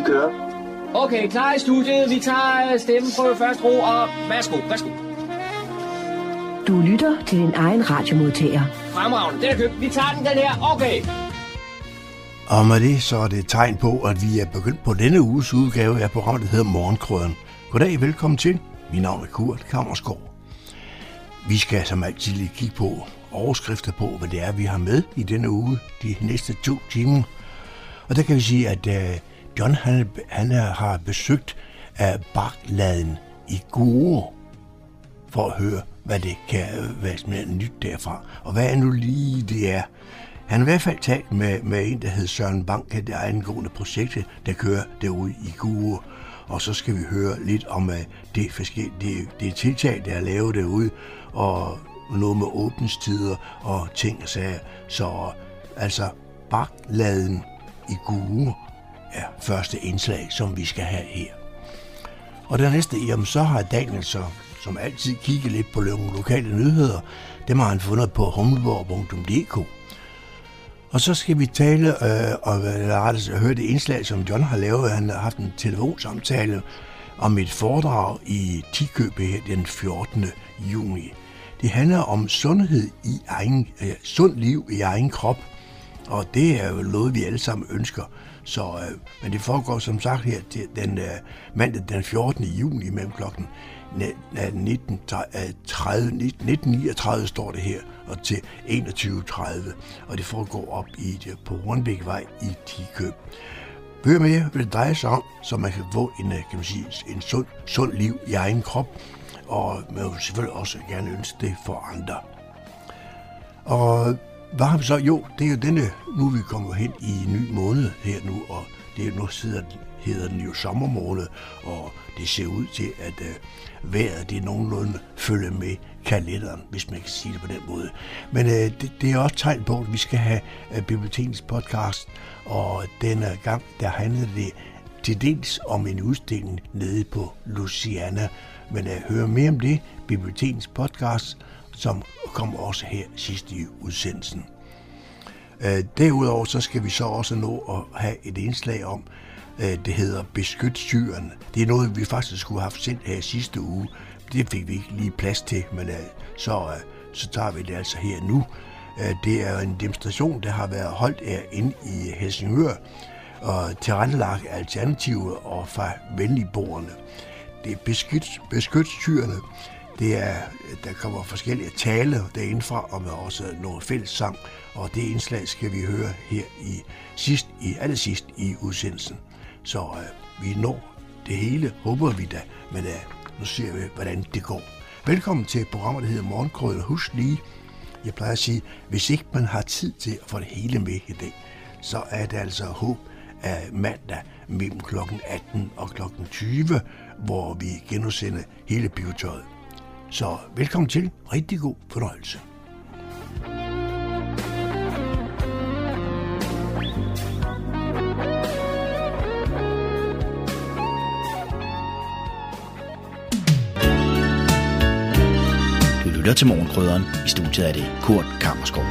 Vi kører. Okay, klar i studiet. Vi tager øh, stemmen på første ro, og værsgo, værsgo. Du lytter til din egen radiomodtager. Fremragende, den er købt. Vi tager den, den her. Okay. Og med det så er det et tegn på, at vi er begyndt på denne uges udgave af programmet, der hedder Morgenkrøden. Goddag, velkommen til. Mit navn er Kurt Kammerskov. Vi skal som altid lige kigge på overskrifter på, hvad det er, vi har med i denne uge, de næste to timer. Og der kan vi sige, at uh, John han, han har besøgt af Bakladen i Gure for at høre, hvad det kan være nyt derfra. Og hvad er nu lige det er. Han har i hvert fald talt med, med en, der hedder Søren Bank, det angående projekt, der kører derude i Gure. Og så skal vi høre lidt om uh, det, det, det tiltag, der er lavet derude, og noget med åbningstider og ting og sager. Så altså, bakladen i Gure er første indslag, som vi skal have her. Og den næste, jamen så har Daniel så, som altid kigget lidt på nogle lokale nyheder. Dem har han fundet på humleborg.dk. Og så skal vi tale øh, og øh, rettet, høre det indslag, som John har lavet. Han har haft en telefonsamtale om et foredrag i Tikøbe den 14. juni. Det handler om sundhed i egen, øh, sund liv i egen krop, og det er jo noget, vi alle sammen ønsker. Så, øh, men det foregår som sagt her til den øh, mandag den 14. juni mellem klokken 19.30, 1939 øh, står det her, og til 21.30, og det foregår op i det, på Rundbækvej i Tikøb. Hør med, hvad det drejer sig om, så man kan få en, øh, kan man sige, en sund, sund liv i egen krop, og man vil selvfølgelig også gerne ønske det for andre. Og hvad har vi så? Jo, det er jo denne, nu er vi kommet hen i en ny måned her nu, og det er nu sidder, hedder den jo sommermåned, og det ser ud til, at øh, vejret det nogenlunde følger med kalenderen, hvis man kan sige det på den måde. Men øh, det, det er også tegn på, at vi skal have øh, bibliotekens podcast, og denne gang, der handlede det til dels om en udstilling nede på Luciana, men øh, at høre mere om det, bibliotekens podcast, som kom også her sidst i udsendelsen. Øh, derudover så skal vi så også nå at have et indslag om, øh, det hedder Beskyt syren. Det er noget, vi faktisk skulle have sendt her sidste uge. Det fik vi ikke lige plads til, men øh, så, så tager vi det altså her nu. Det er en demonstration, der har været holdt inde i Helsingør, og tilrettelagt alternative og fra venligborgerne det er beskyt, beskytstyrene. Det er, der kommer forskellige tale derindefra, og med også noget fælles sang, og det indslag skal vi høre her i sidst, i allersidst i udsendelsen. Så øh, vi når det hele, håber vi da, men øh, nu ser vi, hvordan det går. Velkommen til programmet, der hedder Morgenkrøden. Husk lige, jeg plejer at sige, hvis ikke man har tid til at få det hele med i dag, så er det altså håb af mandag mellem kl. 18 og kl. 20, hvor vi genudsender hele biotøjet. Så velkommen til. Rigtig god fornøjelse. Du lytter til Morgenkrydderen. I studiet er det Kurt Kammerskov.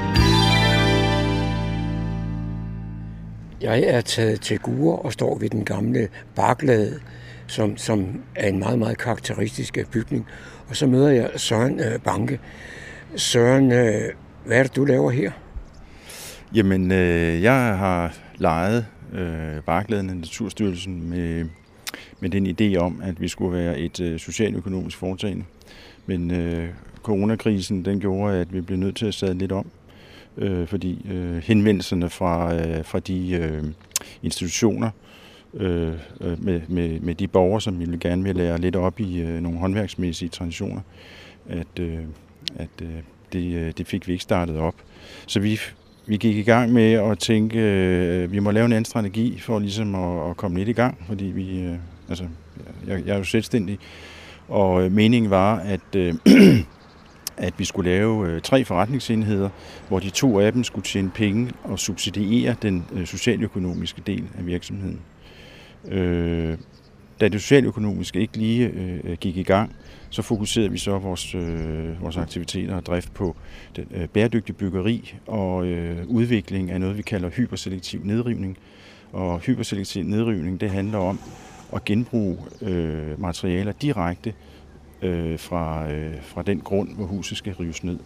Jeg er taget til Gure og står ved den gamle baklade, som, som er en meget, meget karakteristisk øh, bygning. Og så møder jeg Søren øh, Banke. Søren, øh, hvad er det, du laver her? Jamen, øh, jeg har lejet øh, Barkladen af Naturstyrelsen med, med den idé om, at vi skulle være et øh, socialøkonomisk foretagende. Men øh, coronakrisen, den gjorde, at vi blev nødt til at sætte lidt om øh, fordi øh, henvendelserne fra, øh, fra de øh, institutioner øh, Øh, øh, med, med, med de borgere, som ville gerne vil lære lidt op i øh, nogle håndværksmæssige traditioner, at, øh, at øh, det, øh, det fik vi ikke startet op. Så vi, vi gik i gang med at tænke, øh, vi må lave en anden strategi for ligesom at, at komme lidt i gang, fordi vi, øh, altså, jeg, jeg er jo selvstændig, og øh, meningen var, at øh, at vi skulle lave øh, tre forretningsenheder, hvor de to af dem skulle tjene penge og subsidiere den øh, socialøkonomiske del af virksomheden. Øh, da det socialøkonomiske ikke lige øh, gik i gang, så fokuserede vi så vores, øh, vores aktiviteter og drift på den, øh, bæredygtig byggeri og øh, udvikling af noget, vi kalder hyperselektiv nedrivning. Og hyperselektiv nedrivning, det handler om at genbruge øh, materialer direkte øh, fra, øh, fra den grund, hvor huset skal rives ned.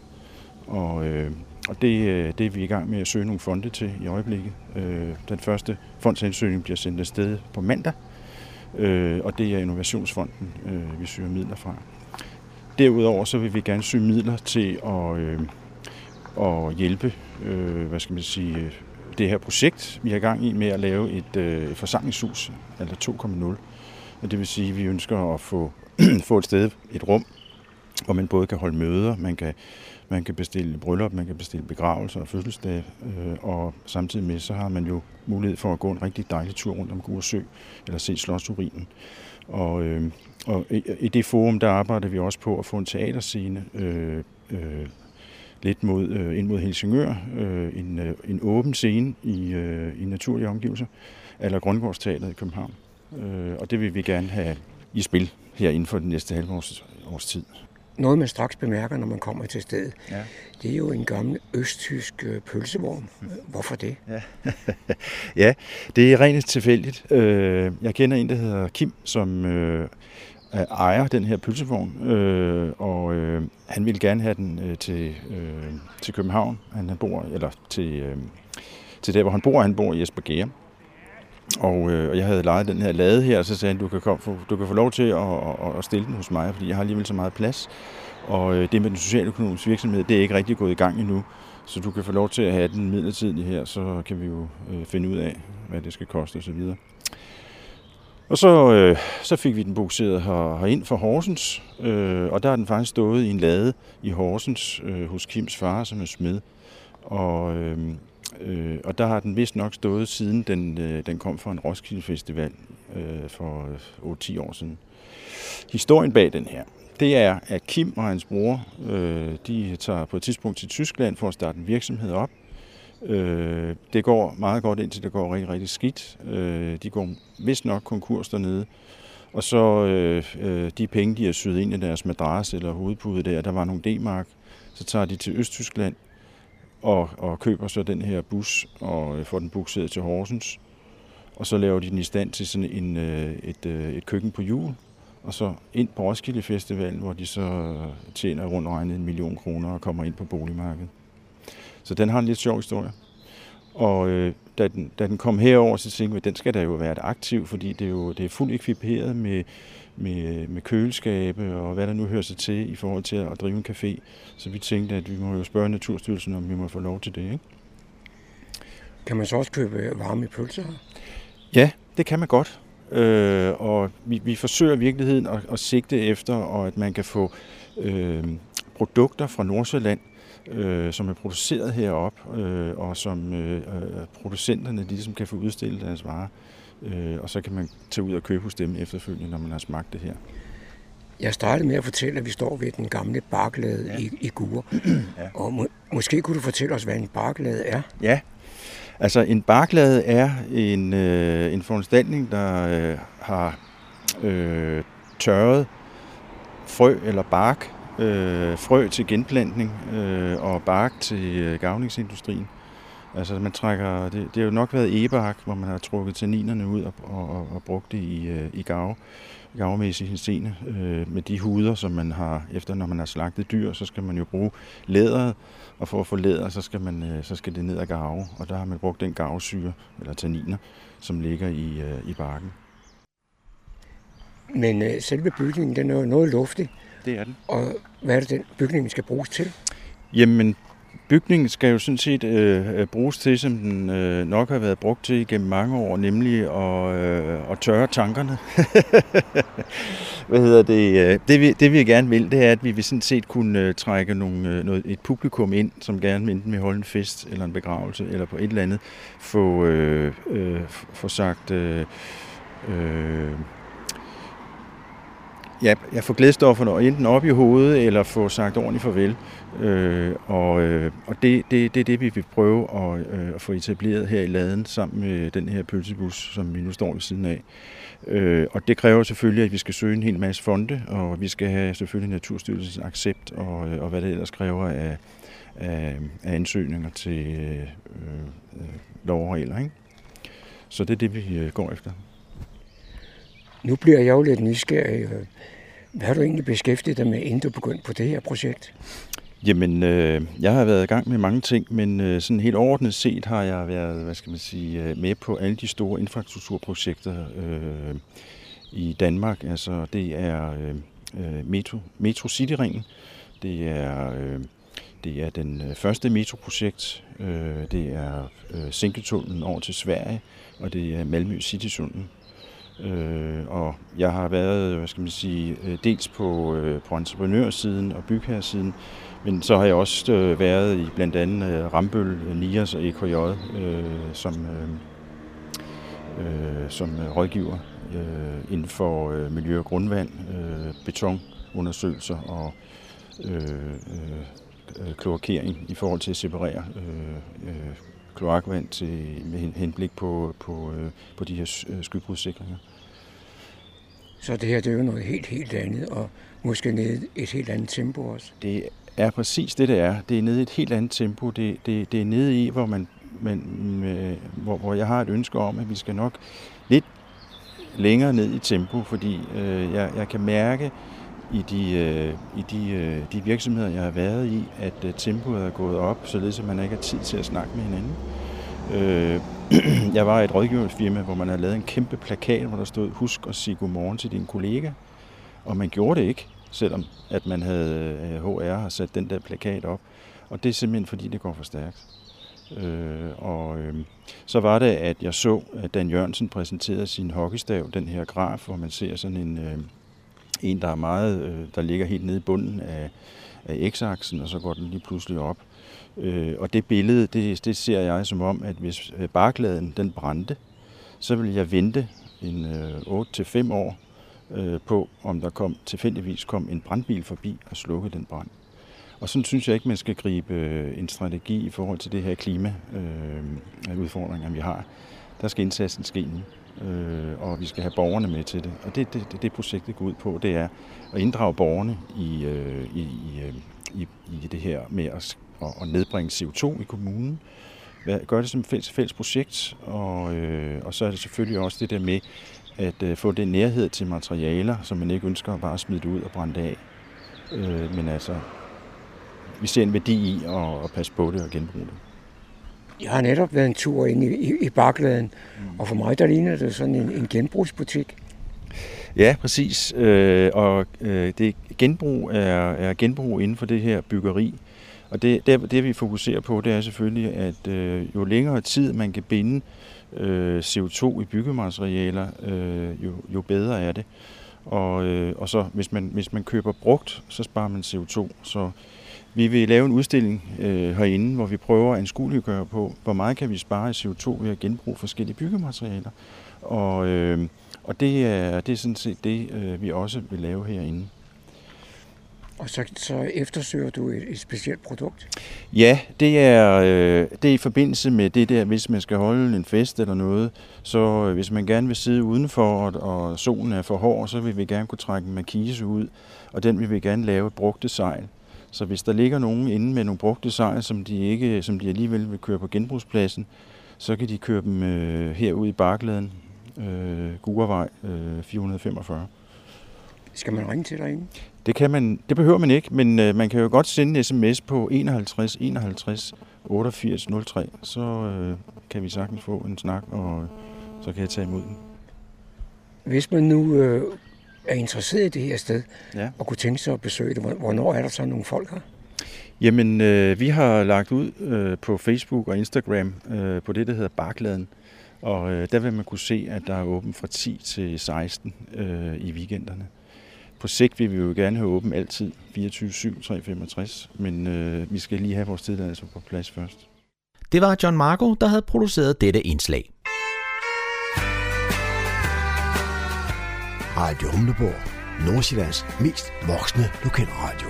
Og, øh, og det, øh, det er vi i gang med at søge nogle fonde til i øjeblikket. Øh, den første fondsansøgning bliver sendt afsted på mandag, øh, og det er Innovationsfonden, øh, vi søger midler fra. Derudover så vil vi gerne søge midler til at, øh, at hjælpe øh, hvad skal man sige, det her projekt, vi er i gang i med at lave et øh, forsamlingshus, altså eller 2.0. Og det vil sige, at vi ønsker at få, få et sted, et rum, hvor man både kan holde møder, man kan, man kan bestille bryllup, man kan bestille begravelser og fødselsdag, øh, og samtidig med, så har man jo mulighed for at gå en rigtig dejlig tur rundt om Gursø, eller se Slotsurinen. Og, øh, og i, i det forum, der arbejder vi også på at få en teaterscene øh, øh, lidt mod, øh, ind mod Helsingør, øh, en, øh, en åben scene i, øh, i naturlige omgivelser, eller Grundgårdsteateret i København. Øh, og det vil vi gerne have i spil her inden for den næste halvårs års tid. Noget, man straks bemærker, når man kommer til stedet, ja. det er jo en gammel østtysk øh, pølsevogn. Hvorfor det? Ja, ja det er rent tilfældigt. Øh, jeg kender en, der hedder Kim, som øh, ejer den her pølsevogn, og han ville gerne have den til, til København. Han bor, eller til, til der, hvor han bor. Han bor i Esbjerg. Og, øh, og jeg havde lejet den her lade her, og så sagde han, du kan, komme, du kan få lov til at, at, at stille den hos mig, fordi jeg har alligevel så meget plads. Og øh, det med den socialøkonomiske virksomhed, det er ikke rigtig gået i gang endnu. Så du kan få lov til at have den midlertidigt her, så kan vi jo øh, finde ud af, hvad det skal koste osv. Og så, øh, så fik vi den bukseret her, herind fra Horsens, øh, og der har den faktisk stået i en lade i Horsens øh, hos Kims far, som er smed. Og, øh, Øh, og der har den vist nok stået siden den, øh, den kom fra en Roskilde Festival øh, for 8-10 år siden. Historien bag den her, det er, at Kim og hans bror, øh, de tager på et tidspunkt til Tyskland for at starte en virksomhed op. Øh, det går meget godt, indtil det går rigtig, rigtig skidt. Øh, de går vist nok konkurs dernede. Og så øh, øh, de penge, de har syet ind i deres madras eller hovedpude der, der var nogle D-mark, så tager de til Østtyskland, og, og køber så den her bus og øh, får den bukseret til Horsens. Og så laver de den i stand til sådan en, øh, et, øh, et køkken på hjul, og så ind på Roskilde Festival, hvor de så tjener rundt regnet en million kroner og kommer ind på boligmarkedet. Så den har en lidt sjov historie. Og øh, da, den, da den kom herover, så tænkte vi, at den skal da jo være aktiv, fordi det er jo det er fuldt ekviperet med med, med køleskabe og hvad der nu hører sig til i forhold til at drive en café. Så vi tænkte, at vi må jo spørge Naturstyrelsen, om vi må få lov til det. Ikke? Kan man så også købe varme pølser Ja, det kan man godt. Øh, og vi, vi forsøger i virkeligheden at, at sigte efter, og at man kan få øh, produkter fra Nordsjælland, øh, som er produceret heroppe, øh, og som øh, producenterne ligesom kan få udstillet deres varer øh, og så kan man tage ud og købe hos dem efterfølgende, når man har smagt det her. Jeg startede med at fortælle, at vi står ved den gamle baklade ja. i, i Gure. ja. Og må, måske kunne du fortælle os, hvad en baklade er? Ja, altså en baklade er en, øh, en foranstaltning, der øh, har øh, tørret frø eller bark, øh, frø til genplantning øh, og bark til øh, gavningsindustrien. Altså man trækker, det, det har jo nok været ebark, hvor man har trukket tanninerne ud og, og, og brugt det i, øh, i gave, gavemæssig henseende. Øh, med de huder, som man har, efter når man har slagtet dyr, så skal man jo bruge læderet, og for at få læder, så skal, man, øh, så skal det ned ad gave, og der har man brugt den gavesyre, eller tanniner, som ligger i, øh, i barken. Men øh, selve bygningen, den er jo noget luftig. Det er den. Og hvad er det, den bygning skal bruges til? Jamen, Bygningen skal jo sådan set øh, øh, bruges til, som den øh, nok har været brugt til gennem mange år, nemlig at, øh, at tørre tankerne. Hvad hedder det? Øh, det vi, det vi gerne vil, det er, at vi vil sådan set kunne øh, trække nogle, noget, et publikum ind, som gerne enten vil holde en fest eller en begravelse, eller på et eller andet få, øh, øh, få sagt... Øh, øh, ja, jeg får glædestofferne enten op i hovedet, eller få sagt ordentligt farvel. Øh, og øh, og det, det, det er det, vi vil prøve at, øh, at få etableret her i laden sammen med den her pølsebus, som vi nu står ved siden af. Øh, og det kræver selvfølgelig, at vi skal søge en hel masse fonde, og vi skal have selvfølgelig Naturstyrelsens accept, og, øh, og hvad det ellers kræver af, af, af ansøgninger til øh, øh, lov og regler. Ikke? så det er det, vi øh, går efter. Nu bliver jeg jo lidt nysgerrig. Hvad har du egentlig beskæftiget dig med, inden du begyndte på det her projekt? Jamen, øh, jeg har været i gang med mange ting, men øh, sådan helt overordnet set har jeg været, hvad skal man sige, øh, med på alle de store infrastrukturprojekter øh, i Danmark. Altså, det er øh, øh Metro, Metro Cityringen, det er, øh, det er den øh, første metroprojekt, øh, det er øh, Sænketunnelen over til Sverige, og det er Malmø Citytunnelen. Øh, og jeg har været, hvad skal man sige, øh, dels på, øh, på entreprenørsiden og bygherresiden, men så har jeg også øh, været i blandt andet øh, Rambøl, Nias og EKJ øh, som, øh, øh, som rådgiver øh, inden for øh, miljø og grundvand, øh, betonundersøgelser og øh, øh, øh kloakering i forhold til at separere øh, øh, kloakvand til, med henblik på, på, øh, på de her øh, skybrudssikringer. Så det her det er jo noget helt, helt andet, og måske ned et helt andet tempo også. Det er præcis det, det er. Det er nede i et helt andet tempo. Det, det, det er nede i, hvor, man, man, med, hvor, hvor jeg har et ønske om, at vi skal nok lidt længere ned i tempo, fordi øh, jeg, jeg kan mærke i de, øh, i de, øh, de virksomheder, jeg har været i, at øh, tempoet er gået op, således at man ikke har tid til at snakke med hinanden. Øh, jeg var i et rådgivningsfirma, hvor man havde lavet en kæmpe plakat, hvor der stod, husk at sige godmorgen til din kollega. Og man gjorde det ikke selvom at man havde øh, HR har sat den der plakat op. Og det er simpelthen fordi, det går for stærkt. Øh, og øh, så var det, at jeg så, at Dan Jørgensen præsenterede sin hockeystav, den her graf, hvor man ser sådan en, øh, en der er meget, øh, der ligger helt nede i bunden af, af x-aksen, og så går den lige pludselig op. Øh, og det billede, det, det ser jeg som om, at hvis øh, barkladen den brændte, så vil jeg vente en øh, 8-5 år, øh, på, om der kom tilfældigvis kom en brandbil forbi og slukkede den brand. Og sådan synes jeg ikke, man skal gribe øh, en strategi i forhold til det her klimaudfordringer, øh, vi har. Der skal indsatsen ske nu, øh, og vi skal have borgerne med til det. Og det, det, det, det projektet går ud på, det er at inddrage borgerne i, øh, i, i, øh, i, i det her med at, at nedbringe CO2 i kommunen. Gør det som et fælles, fælles projekt, og, øh, og så er det selvfølgelig også det der med, at øh, få den nærhed til materialer, som man ikke ønsker at bare smide det ud og brænde af. Øh, men altså, vi ser en værdi i at, at passe på det og genbruge det. Jeg har netop været en tur ind i, i, i Bakladen, mm. og for mig der ligner det sådan en, en genbrugsbutik. Ja, præcis. Øh, og øh, det genbrug er, er genbrug inden for det her byggeri. Og det, det, det vi fokuserer på, det er selvfølgelig, at øh, jo længere tid man kan binde øh, CO2 i byggematerialer, øh, jo, jo bedre er det. Og, øh, og så hvis man, hvis man køber brugt, så sparer man CO2. Så vi vil lave en udstilling øh, herinde, hvor vi prøver at anskueliggøre på, hvor meget kan vi spare i CO2 ved at genbruge forskellige byggematerialer. Og, øh, og det, er, det er sådan set det, øh, vi også vil lave herinde. Og så, så eftersøger du et, et specielt produkt? Ja, det er, øh, det er i forbindelse med det der, hvis man skal holde en fest eller noget, så øh, hvis man gerne vil sidde udenfor, og, og solen er for hård, så vil vi gerne kunne trække en markise ud, og den vil vi gerne lave et brugte sejl. Så hvis der ligger nogen inde med nogle brugte sejl, som de, ikke, som de alligevel vil køre på genbrugspladsen, så kan de køre dem øh, herud i Barkladen, øh, Gurvej øh, 445. Skal man ringe til dig ind? Det, kan man, det behøver man ikke, men øh, man kan jo godt sende en sms på 51 51 88 03, så øh, kan vi sagtens få en snak, og så kan jeg tage imod den. Hvis man nu øh, er interesseret i det her sted, ja. og kunne tænke sig at besøge det, hvornår er der så nogle folk her? Jamen, øh, vi har lagt ud øh, på Facebook og Instagram øh, på det, der hedder Barkladen. Og øh, der vil man kunne se, at der er åbent fra 10 til 16 øh, i weekenderne på sigt vil vi jo gerne have åben altid, 24-7, 365, men øh, vi skal lige have vores tilladelse på plads først. Det var John Marco, der havde produceret dette indslag. Radio Humleborg. Nordsjællands mest voksne lokalradio.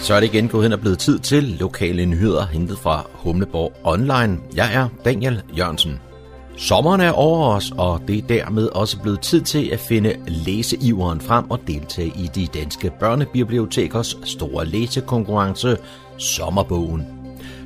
Så er det igen gået hen og blevet tid til lokale nyheder hentet fra Humleborg Online. Jeg er Daniel Jørgensen. Sommeren er over os, og det er dermed også blevet tid til at finde læseiveren frem og deltage i de danske børnebibliotekers store læsekonkurrence Sommerbogen.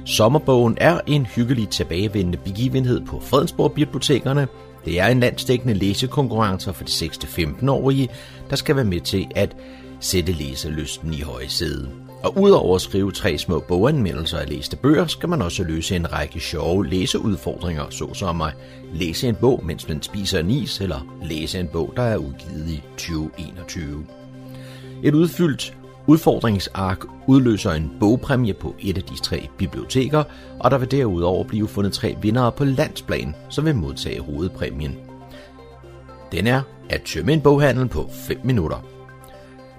Sommerbogen er en hyggelig tilbagevendende begivenhed på Fredensborg Bibliotekerne. Det er en landsdækkende læsekonkurrence for de 6-15-årige, der skal være med til at sætte læselysten i høje sæde. Og udover at skrive tre små boganmeldelser af læste bøger, skal man også løse en række sjove læseudfordringer, såsom at læse en bog, mens man spiser en is, eller læse en bog, der er udgivet i 2021. Et udfyldt udfordringsark udløser en bogpræmie på et af de tre biblioteker, og der vil derudover blive fundet tre vindere på landsplan, som vil modtage hovedpræmien. Den er at tømme en boghandel på 5 minutter.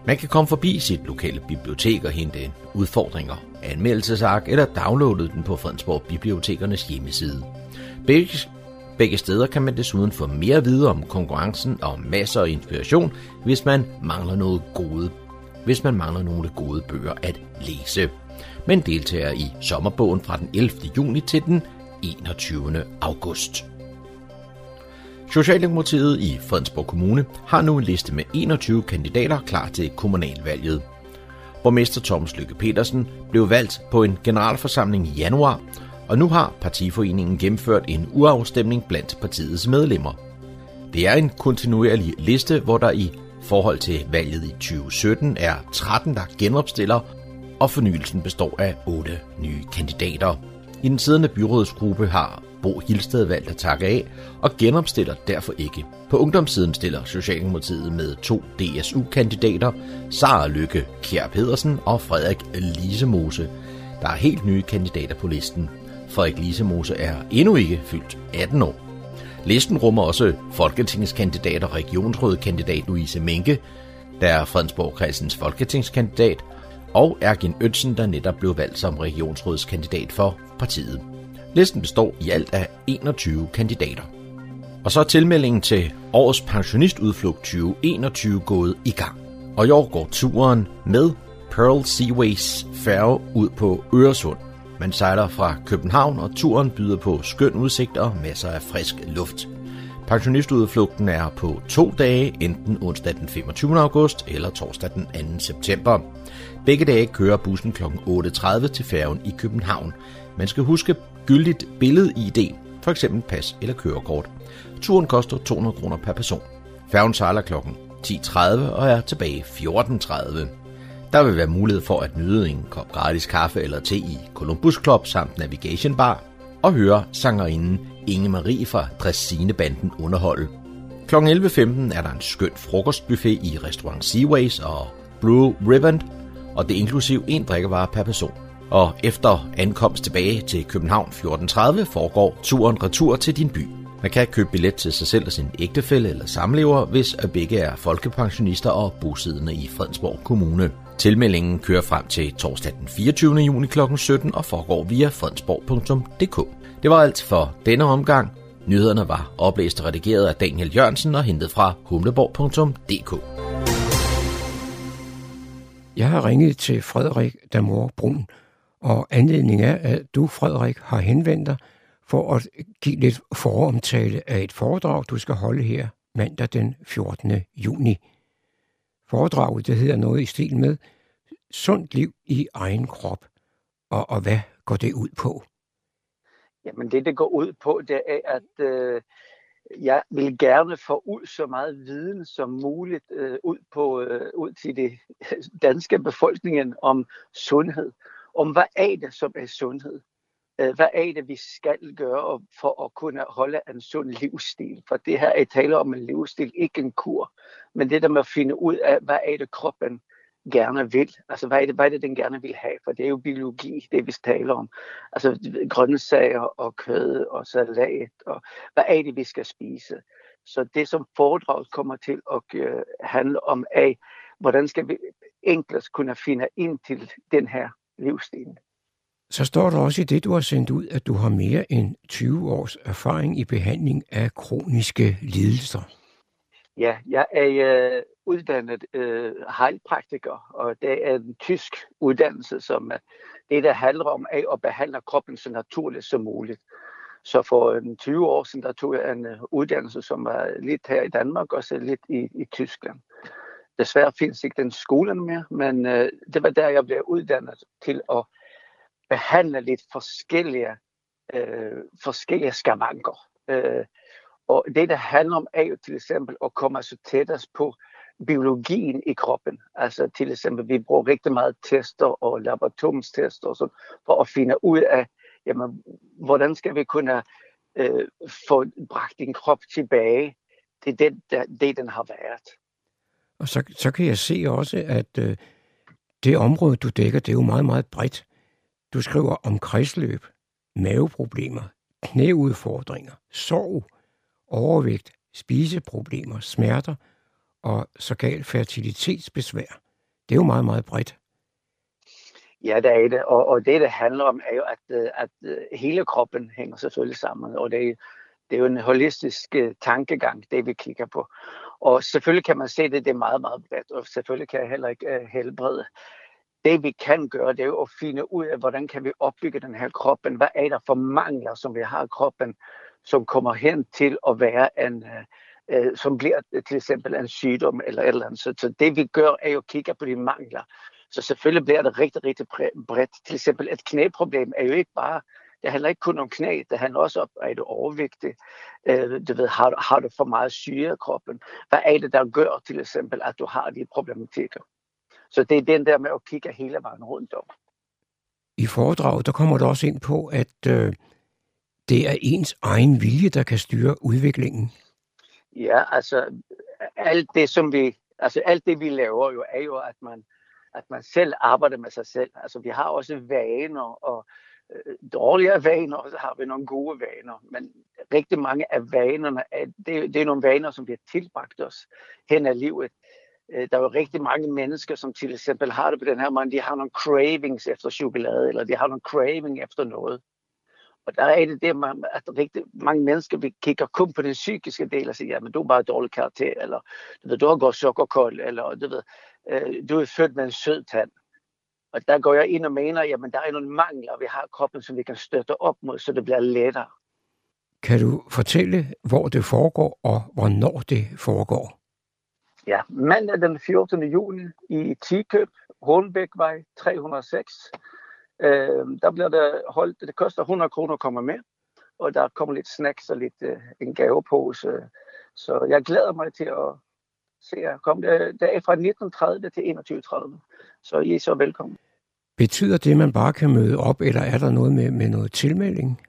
Man kan komme forbi sit lokale bibliotek og hente udfordringer, anmeldelsesark eller downloade den på Fredensborg Bibliotekernes hjemmeside. Begge, begge steder kan man desuden få mere at vide om konkurrencen og masser af inspiration, hvis man mangler noget gode hvis man mangler nogle gode bøger at læse. Men deltager i sommerbogen fra den 11. juni til den 21. august. Socialdemokratiet i Fredensborg Kommune har nu en liste med 21 kandidater klar til kommunalvalget. Borgmester Thomas Lykke Petersen blev valgt på en generalforsamling i januar, og nu har partiforeningen gennemført en uafstemning blandt partiets medlemmer. Det er en kontinuerlig liste, hvor der i forhold til valget i 2017 er 13, der genopstiller, og fornyelsen består af 8 nye kandidater. I den siddende byrådsgruppe har Bo Hilsted valgt at takke af og genopstiller derfor ikke. På ungdomssiden stiller Socialdemokratiet med to DSU-kandidater, Sara Lykke Kjær Pedersen og Frederik Lisemose. Der er helt nye kandidater på listen. Frederik Lisemose er endnu ikke fyldt 18 år. Listen rummer også folketingskandidat og regionsrådkandidat Louise Menke, der er Fredensborg-kredsens folketingskandidat, og Ergin Øtsen, der netop blev valgt som regionsrådskandidat for partiet. Listen består i alt af 21 kandidater. Og så er tilmeldingen til årets pensionistudflugt 2021 gået i gang. Og i år går turen med Pearl Seaways færge ud på Øresund. Man sejler fra København, og turen byder på skøn udsigt og masser af frisk luft. Pensionistudflugten er på to dage, enten onsdag den 25. august eller torsdag den 2. september. Begge dage kører bussen kl. 8.30 til færgen i København. Man skal huske gyldigt billed-ID, f.eks. pas eller kørekort. Turen koster 200 kroner per person. Færgen sejler kl. 10.30 og er tilbage 14.30. Der vil være mulighed for at nyde en kop gratis kaffe eller te i Columbus Club samt Navigation Bar og høre sangerinden Inge Marie fra Dressinebanden underholde. Kl. 11.15 er der en skøn frokostbuffet i restaurant Seaways og Blue Ribbon, og det er inklusiv en drikkevare per person. Og efter ankomst tilbage til København 14.30 foregår turen retur til din by. Man kan købe billet til sig selv og sin ægtefælle eller samlever, hvis begge er folkepensionister og bosiddende i Fredensborg Kommune. Tilmeldingen kører frem til torsdag den 24. juni kl. 17 og foregår via fredensborg.dk. Det var alt for denne omgang. Nyhederne var oplæst og redigeret af Daniel Jørgensen og hentet fra humleborg.dk. Jeg har ringet til Frederik Damor Brun, og anledningen er, at du, Frederik, har henvendt dig for at give lidt foromtale af et foredrag, du skal holde her mandag den 14. juni. Foredraget der hedder noget i stil med Sundt liv i egen krop. Og, og hvad går det ud på? Jamen det, det går ud på, det er, at øh, jeg vil gerne få ud så meget viden som muligt øh, ud, på, øh, ud til det danske befolkningen om sundhed. Om hvad er det, som er sundhed? Øh, hvad er det, vi skal gøre for at kunne holde en sund livsstil? For det her er tale om en livsstil, ikke en kur. Men det der med at finde ud af, hvad er det, kroppen gerne vil. Altså, hvad er, det, hvad er det, den gerne vil have? For det er jo biologi, det vi taler om. Altså, grøntsager og kød og salat, og hvad er det, vi skal spise? Så det, som foredraget kommer til at øh, handle om, er, hvordan skal vi enklest kunne finde ind til den her livsstil. Så står der også i det, du har sendt ud, at du har mere end 20 års erfaring i behandling af kroniske lidelser. Ja, jeg er øh, uddannet øh, heilpraktiker, og det er en tysk uddannelse, som er det, der handler om af at behandle kroppen så naturligt som muligt. Så for en 20 år siden, der tog jeg en øh, uddannelse, som var lidt her i Danmark, og så lidt i, i Tyskland. Desværre findes ikke den skolen mere, men øh, det var der, jeg blev uddannet til at behandler lidt forskellige, øh, forskellige skavanker. Øh, og det, der handler om, er jo til eksempel at komme så tættest på biologien i kroppen. Altså til eksempel, vi bruger rigtig meget tester og laboratoriumstester og sådan, for at finde ud af, jamen, hvordan skal vi kunne øh, få bragt din krop tilbage til det, der, det den har været. Og så, så kan jeg se også, at øh, det område, du dækker, det er jo meget, meget bredt. Du skriver om kredsløb, maveproblemer, knæudfordringer, sorg, overvægt, spiseproblemer, smerter og såkaldt fertilitetsbesvær. Det er jo meget, meget bredt. Ja, det er det. Og, og det, det handler om, er jo, at, øh, at øh, hele kroppen hænger selvfølgelig sammen. Og det er, det er jo en holistisk øh, tankegang, det vi kigger på. Og selvfølgelig kan man se det, det er meget, meget bredt. Og selvfølgelig kan jeg heller ikke helbrede. Det vi kan gøre, det er jo at finde ud af, hvordan kan vi opbygge den her kroppen. Hvad er der for mangler, som vi har i kroppen, som kommer hen til at være en, øh, øh, som bliver til eksempel en sygdom eller et eller andet. Så, så det vi gør, er jo at kigge på de mangler. Så selvfølgelig bliver det rigtig, rigtig bredt. Til eksempel et knæproblem er jo ikke bare, det handler ikke kun om knæ, det handler også om, er du overvægtig? Øh, du ved, har, har du for meget syre i kroppen? Hvad er det, der gør til eksempel, at du har de problematikker? Så det er den der med at kigge hele vejen rundt om. I foredraget, der kommer du også ind på, at øh, det er ens egen vilje, der kan styre udviklingen. Ja, altså alt det, som vi, altså alt det, vi laver jo, er jo, at man, at man selv arbejder med sig selv. Altså vi har også vaner, og øh, dårlige vaner, og så har vi nogle gode vaner. Men rigtig mange af vanerne, er, det, det er nogle vaner, som vi har tilbragt os hen ad livet. Øh, der er jo rigtig mange mennesker, som til eksempel har det på den her måde, de har nogle cravings efter chokolade, eller de har nogle craving efter noget. Og der er det det, man, at rigtig mange mennesker vi kigger kun på den psykiske del og siger, jamen du er bare dårlig karakter, eller du, ved, du har gået sukkerkold, eller du ved, øh, du er født med en sød tand. Og der går jeg ind og mener, jamen der er nogle mangler, vi har i kroppen, som vi kan støtte op mod, så det bliver lettere. Kan du fortælle, hvor det foregår, og hvornår det foregår? Ja, mandag den 14. juni i Tikøb, Hornbækvej 306. Øh, der bliver der holdt, det koster 100 kroner at komme med, og der kommer lidt snacks og lidt øh, en gavepose. Så jeg glæder mig til at se jer komme. Det er fra 1930 til 21.30, så I er så velkommen. Betyder det, at man bare kan møde op, eller er der noget med, med noget tilmelding?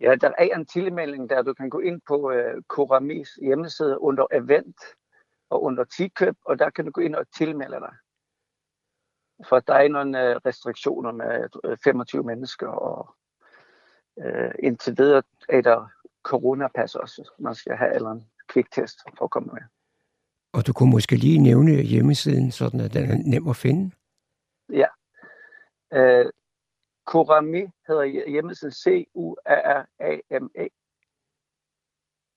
Ja, der er en tilmelding, der du kan gå ind på uh, Koramis hjemmeside under event og under tikøb, og der kan du gå ind og tilmelde dig. For der er nogle øh, restriktioner med 25 øh, mennesker, og uh, indtil videre er der coronapas også. Man skal have eller en kviktest for at komme med. Og du kunne måske lige nævne hjemmesiden, sådan at den er nem at finde? Ja. Uh, Kurami hedder hjemmesiden C-U-R-R-A-M-E.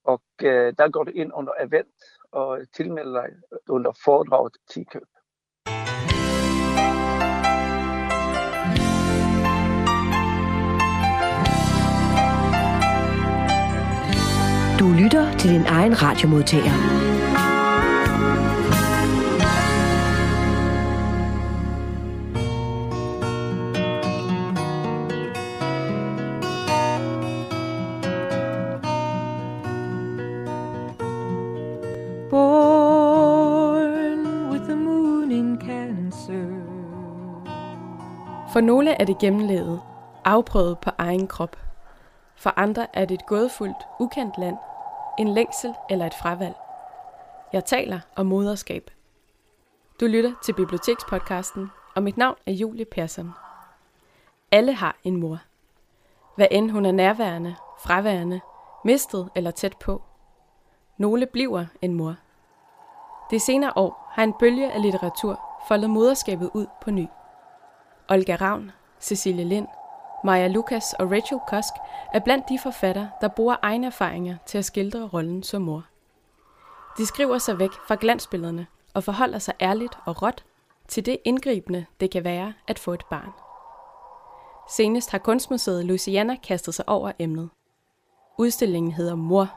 Og uh, der går du ind under event og tilmelde dig under foredraget Tikøb. Du lytter til din egen radiomodtager. For nogle er det gennemlevet, afprøvet på egen krop. For andre er det et gådefuldt, ukendt land, en længsel eller et fravalg. Jeg taler om moderskab. Du lytter til Bibliotekspodcasten, og mit navn er Julie Persson. Alle har en mor. Hvad end hun er nærværende, fraværende, mistet eller tæt på. Nogle bliver en mor. Det senere år har en bølge af litteratur foldet moderskabet ud på ny. Olga Ravn, Cecilie Lind, Maja Lukas og Rachel Kosk er blandt de forfattere, der bruger egne erfaringer til at skildre rollen som mor. De skriver sig væk fra glansbillederne og forholder sig ærligt og råt til det indgribende, det kan være at få et barn. Senest har Kunstmuseet Louisiana kastet sig over emnet. Udstillingen hedder Mor,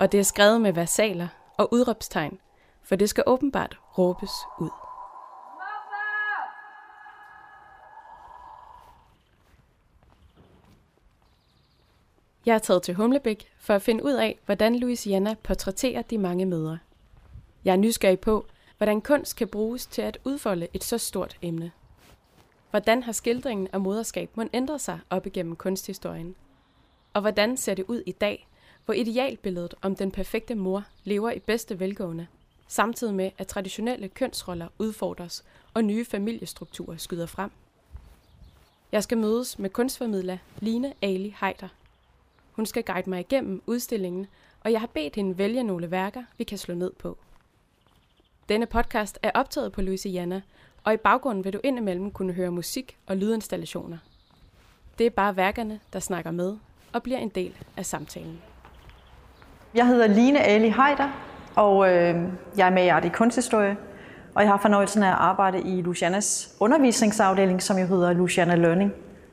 og det er skrevet med versaler og udråbstegn, for det skal åbenbart råbes ud. Jeg er taget til Humlebæk for at finde ud af, hvordan Louisiana portrætterer de mange mødre. Jeg er nysgerrig på, hvordan kunst kan bruges til at udfolde et så stort emne. Hvordan har skildringen af moderskab må ændre sig op igennem kunsthistorien? Og hvordan ser det ud i dag, hvor idealbilledet om den perfekte mor lever i bedste velgående, samtidig med at traditionelle kønsroller udfordres og nye familiestrukturer skyder frem? Jeg skal mødes med kunstformidler Line Ali Heider. Hun skal guide mig igennem udstillingen, og jeg har bedt hende vælge nogle værker, vi kan slå ned på. Denne podcast er optaget på Louisiana, og i baggrunden vil du indimellem kunne høre musik og lydinstallationer. Det er bare værkerne, der snakker med og bliver en del af samtalen. Jeg hedder Line Ali Heider, og øh, jeg er med i Art i Kunsthistorie, og jeg har fornøjelsen af at arbejde i Lucianas undervisningsafdeling, som jo hedder Luciana Learning.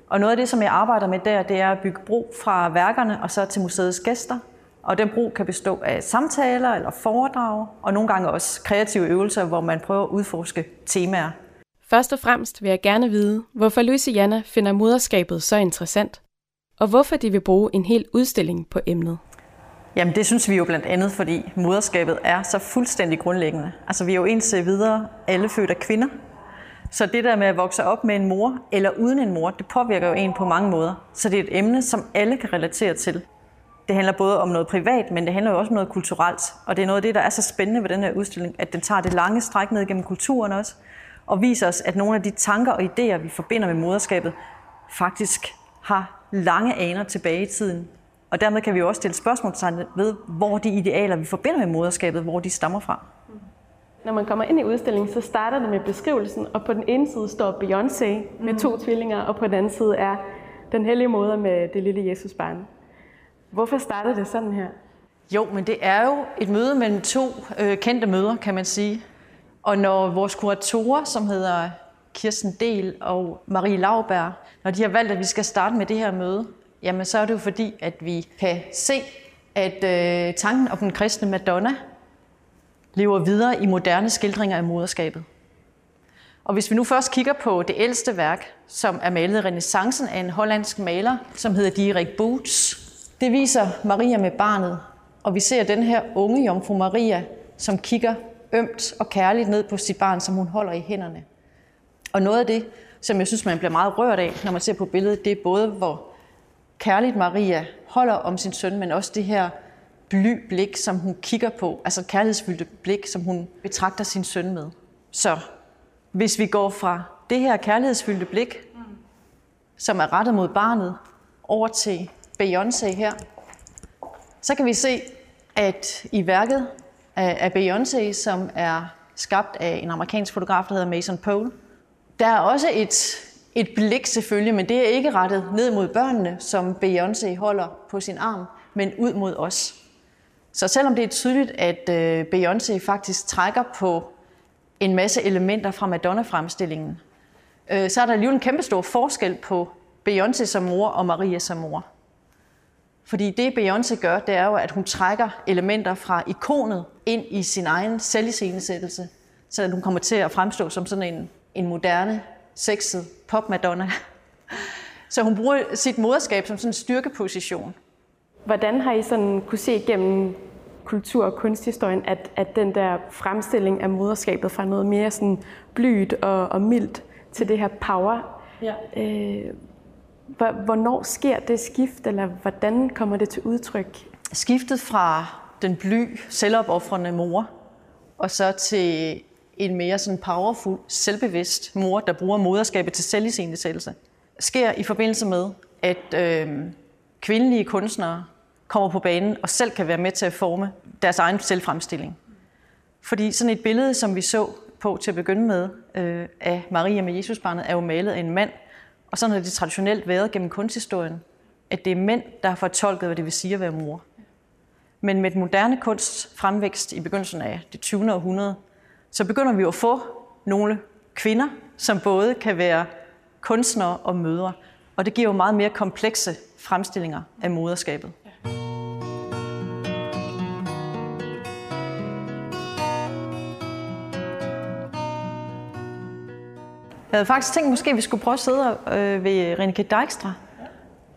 Og noget af det, som jeg arbejder med der, det er at bygge bro fra værkerne og så til museets gæster. Og den bro kan bestå af samtaler eller foredrag, og nogle gange også kreative øvelser, hvor man prøver at udforske temaer. Først og fremmest vil jeg gerne vide, hvorfor Louisiana finder moderskabet så interessant, og hvorfor de vil bruge en hel udstilling på emnet. Jamen det synes vi jo blandt andet, fordi moderskabet er så fuldstændig grundlæggende. Altså vi er jo indtil videre alle født af kvinder. Så det der med at vokse op med en mor eller uden en mor, det påvirker jo en på mange måder. Så det er et emne, som alle kan relatere til. Det handler både om noget privat, men det handler jo også om noget kulturelt. Og det er noget af det, der er så spændende ved den her udstilling, at den tager det lange stræk ned gennem kulturen også, og viser os, at nogle af de tanker og idéer, vi forbinder med moderskabet, faktisk har lange aner tilbage i tiden. Og dermed kan vi jo også stille spørgsmålstegn ved, hvor de idealer, vi forbinder med moderskabet, hvor de stammer fra. Når man kommer ind i udstillingen, så starter det med beskrivelsen, og på den ene side står Beyoncé med to tvillinger, og på den anden side er den hellige moder med det lille Jesusbarn. Hvorfor starter det sådan her? Jo, men det er jo et møde mellem to øh, kendte møder, kan man sige. Og når vores kuratorer, som hedder Kirsten Del og Marie Lauberg, når de har valgt, at vi skal starte med det her møde, jamen så er det jo fordi, at vi kan se, at øh, tanken om den kristne Madonna lever videre i moderne skildringer af moderskabet. Og hvis vi nu først kigger på det ældste værk, som er malet i renaissancen af en hollandsk maler, som hedder Dirk Boots, det viser Maria med barnet, og vi ser den her unge jomfru Maria, som kigger ømt og kærligt ned på sit barn, som hun holder i hænderne. Og noget af det, som jeg synes, man bliver meget rørt af, når man ser på billedet, det er både, hvor kærligt Maria holder om sin søn, men også det her bly blik, som hun kigger på, altså kærlighedsfyldte blik, som hun betragter sin søn med. Så hvis vi går fra det her kærlighedsfyldte blik, som er rettet mod barnet, over til Beyoncé her, så kan vi se, at i værket af Beyoncé, som er skabt af en amerikansk fotograf, der hedder Mason Pole, der er også et, et blik selvfølgelig, men det er ikke rettet ned mod børnene, som Beyoncé holder på sin arm, men ud mod os. Så selvom det er tydeligt, at øh, Beyoncé faktisk trækker på en masse elementer fra Madonna-fremstillingen, øh, så er der alligevel en kæmpe stor forskel på Beyoncé som mor og Maria som mor. Fordi det Beyoncé gør, det er jo, at hun trækker elementer fra ikonet ind i sin egen selviscenesættelse, så hun kommer til at fremstå som sådan en, en moderne, sexet pop-Madonna. Så hun bruger sit moderskab som sådan en styrkeposition. Hvordan har I sådan kunne se igennem kultur- og kunsthistorien, at, at den der fremstilling af moderskabet fra noget mere sådan blyt og, og mildt til det her power, ja. øh, Hvornår sker det skift, eller hvordan kommer det til udtryk? Skiftet fra den bly, selvopoffrende mor, og så til en mere sådan powerful, selvbevidst mor, der bruger moderskabet til selviscenesættelse, sker i forbindelse med, at øh, kvindelige kunstnere kommer på banen og selv kan være med til at forme deres egen selvfremstilling. Fordi sådan et billede, som vi så på til at begynde med, øh, af Maria med Jesusbarnet, er jo malet af en mand, og sådan har det traditionelt været gennem kunsthistorien, at det er mænd, der har fortolket, hvad det vil sige at være mor. Men med den moderne kunst fremvækst i begyndelsen af det 20. århundrede, så begynder vi at få nogle kvinder, som både kan være kunstnere og mødre. Og det giver jo meget mere komplekse fremstillinger af moderskabet. Jeg havde faktisk tænkt, måske vi skulle prøve at sidde øh, ved Renike Dijkstra.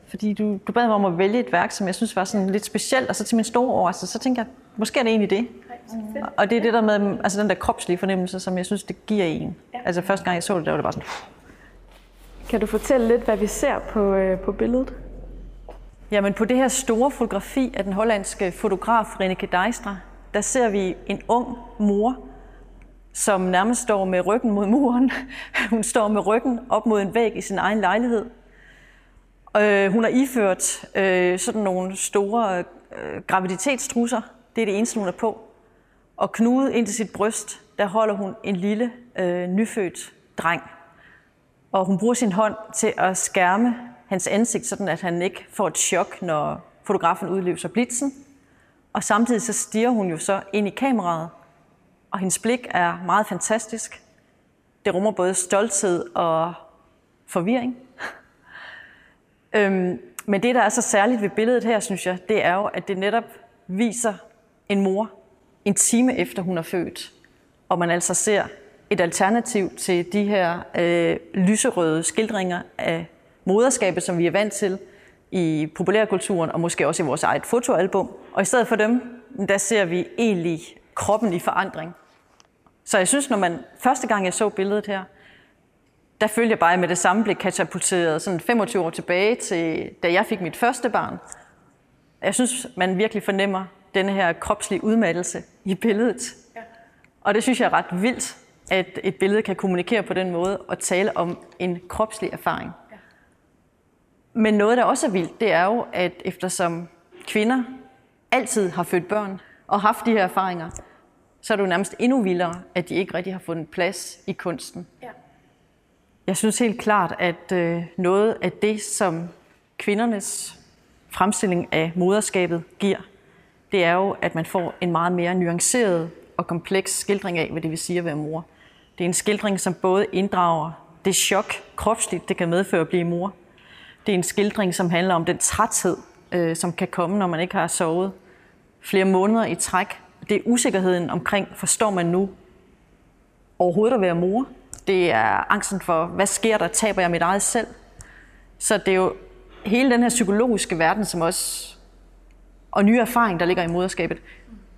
fordi du, du bad mig om at vælge et værk, som jeg synes var sådan lidt specielt, og så til min store overraskelse, så tænker jeg, måske er det egentlig det. Og det er det der med, altså den der kropslige fornemmelse, som jeg synes, det giver en. Ja. Altså første gang jeg så det, der var det bare sådan, Kan du fortælle lidt, hvad vi ser på, øh, på billedet? Jamen på det her store fotografi af den hollandske fotograf Reneke Dijkstra, der ser vi en ung mor, som nærmest står med ryggen mod muren. Hun står med ryggen op mod en væg i sin egen lejlighed. Øh, hun har iført øh, sådan nogle store øh, graviditetstrusser. Det er det eneste, hun er på. Og knudet ind til sit bryst, der holder hun en lille øh, nyfødt dreng. Og hun bruger sin hånd til at skærme hans ansigt, sådan at han ikke får et chok, når fotografen udløser blitzen. Og samtidig så stiger hun jo så ind i kameraet, og hendes blik er meget fantastisk. Det rummer både stolthed og forvirring. øhm, men det, der er så særligt ved billedet her, synes jeg, det er jo, at det netop viser en mor en time efter hun er født, og man altså ser et alternativ til de her øh, lyserøde skildringer af moderskabet, som vi er vant til i populærkulturen, og måske også i vores eget fotoalbum. Og i stedet for dem, der ser vi egentlig kroppen i forandring. Så jeg synes, når man første gang jeg så billedet her, der følte jeg bare med det samme blev katapulteret sådan 25 år tilbage til, da jeg fik mit første barn. Jeg synes, man virkelig fornemmer denne her kropslige udmattelse i billedet. Ja. Og det synes jeg er ret vildt, at et billede kan kommunikere på den måde og tale om en kropslig erfaring. Ja. Men noget, der også er vildt, det er jo, at eftersom kvinder altid har født børn og haft de her erfaringer, så er det jo nærmest endnu vildere, at de ikke rigtig har fundet plads i kunsten. Ja. Jeg synes helt klart, at øh, noget af det, som kvindernes fremstilling af moderskabet giver, det er jo, at man får en meget mere nuanceret og kompleks skildring af, hvad det vil sige at være mor. Det er en skildring, som både inddrager det chok kropsligt, det kan medføre at blive mor. Det er en skildring, som handler om den træthed, øh, som kan komme, når man ikke har sovet flere måneder i træk. Det er usikkerheden omkring, forstår man nu overhovedet at være mor? Det er angsten for, hvad sker der? Taber jeg mit eget selv? Så det er jo hele den her psykologiske verden, som også og nye erfaring, der ligger i moderskabet,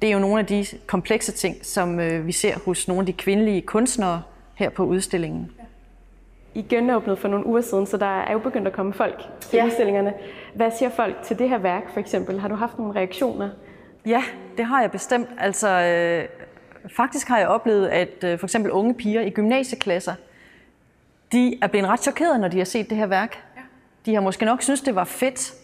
det er jo nogle af de komplekse ting, som øh, vi ser hos nogle af de kvindelige kunstnere her på udstillingen. I genåbnede for nogle uger siden, så der er jo begyndt at komme folk til ja. udstillingerne. Hvad siger folk til det her værk, for eksempel? Har du haft nogle reaktioner? Ja, det har jeg bestemt. Altså, øh, faktisk har jeg oplevet, at øh, for eksempel unge piger i gymnasieklasser, de er blevet ret chokerede, når de har set det her værk. Ja. De har måske nok synes, det var fedt,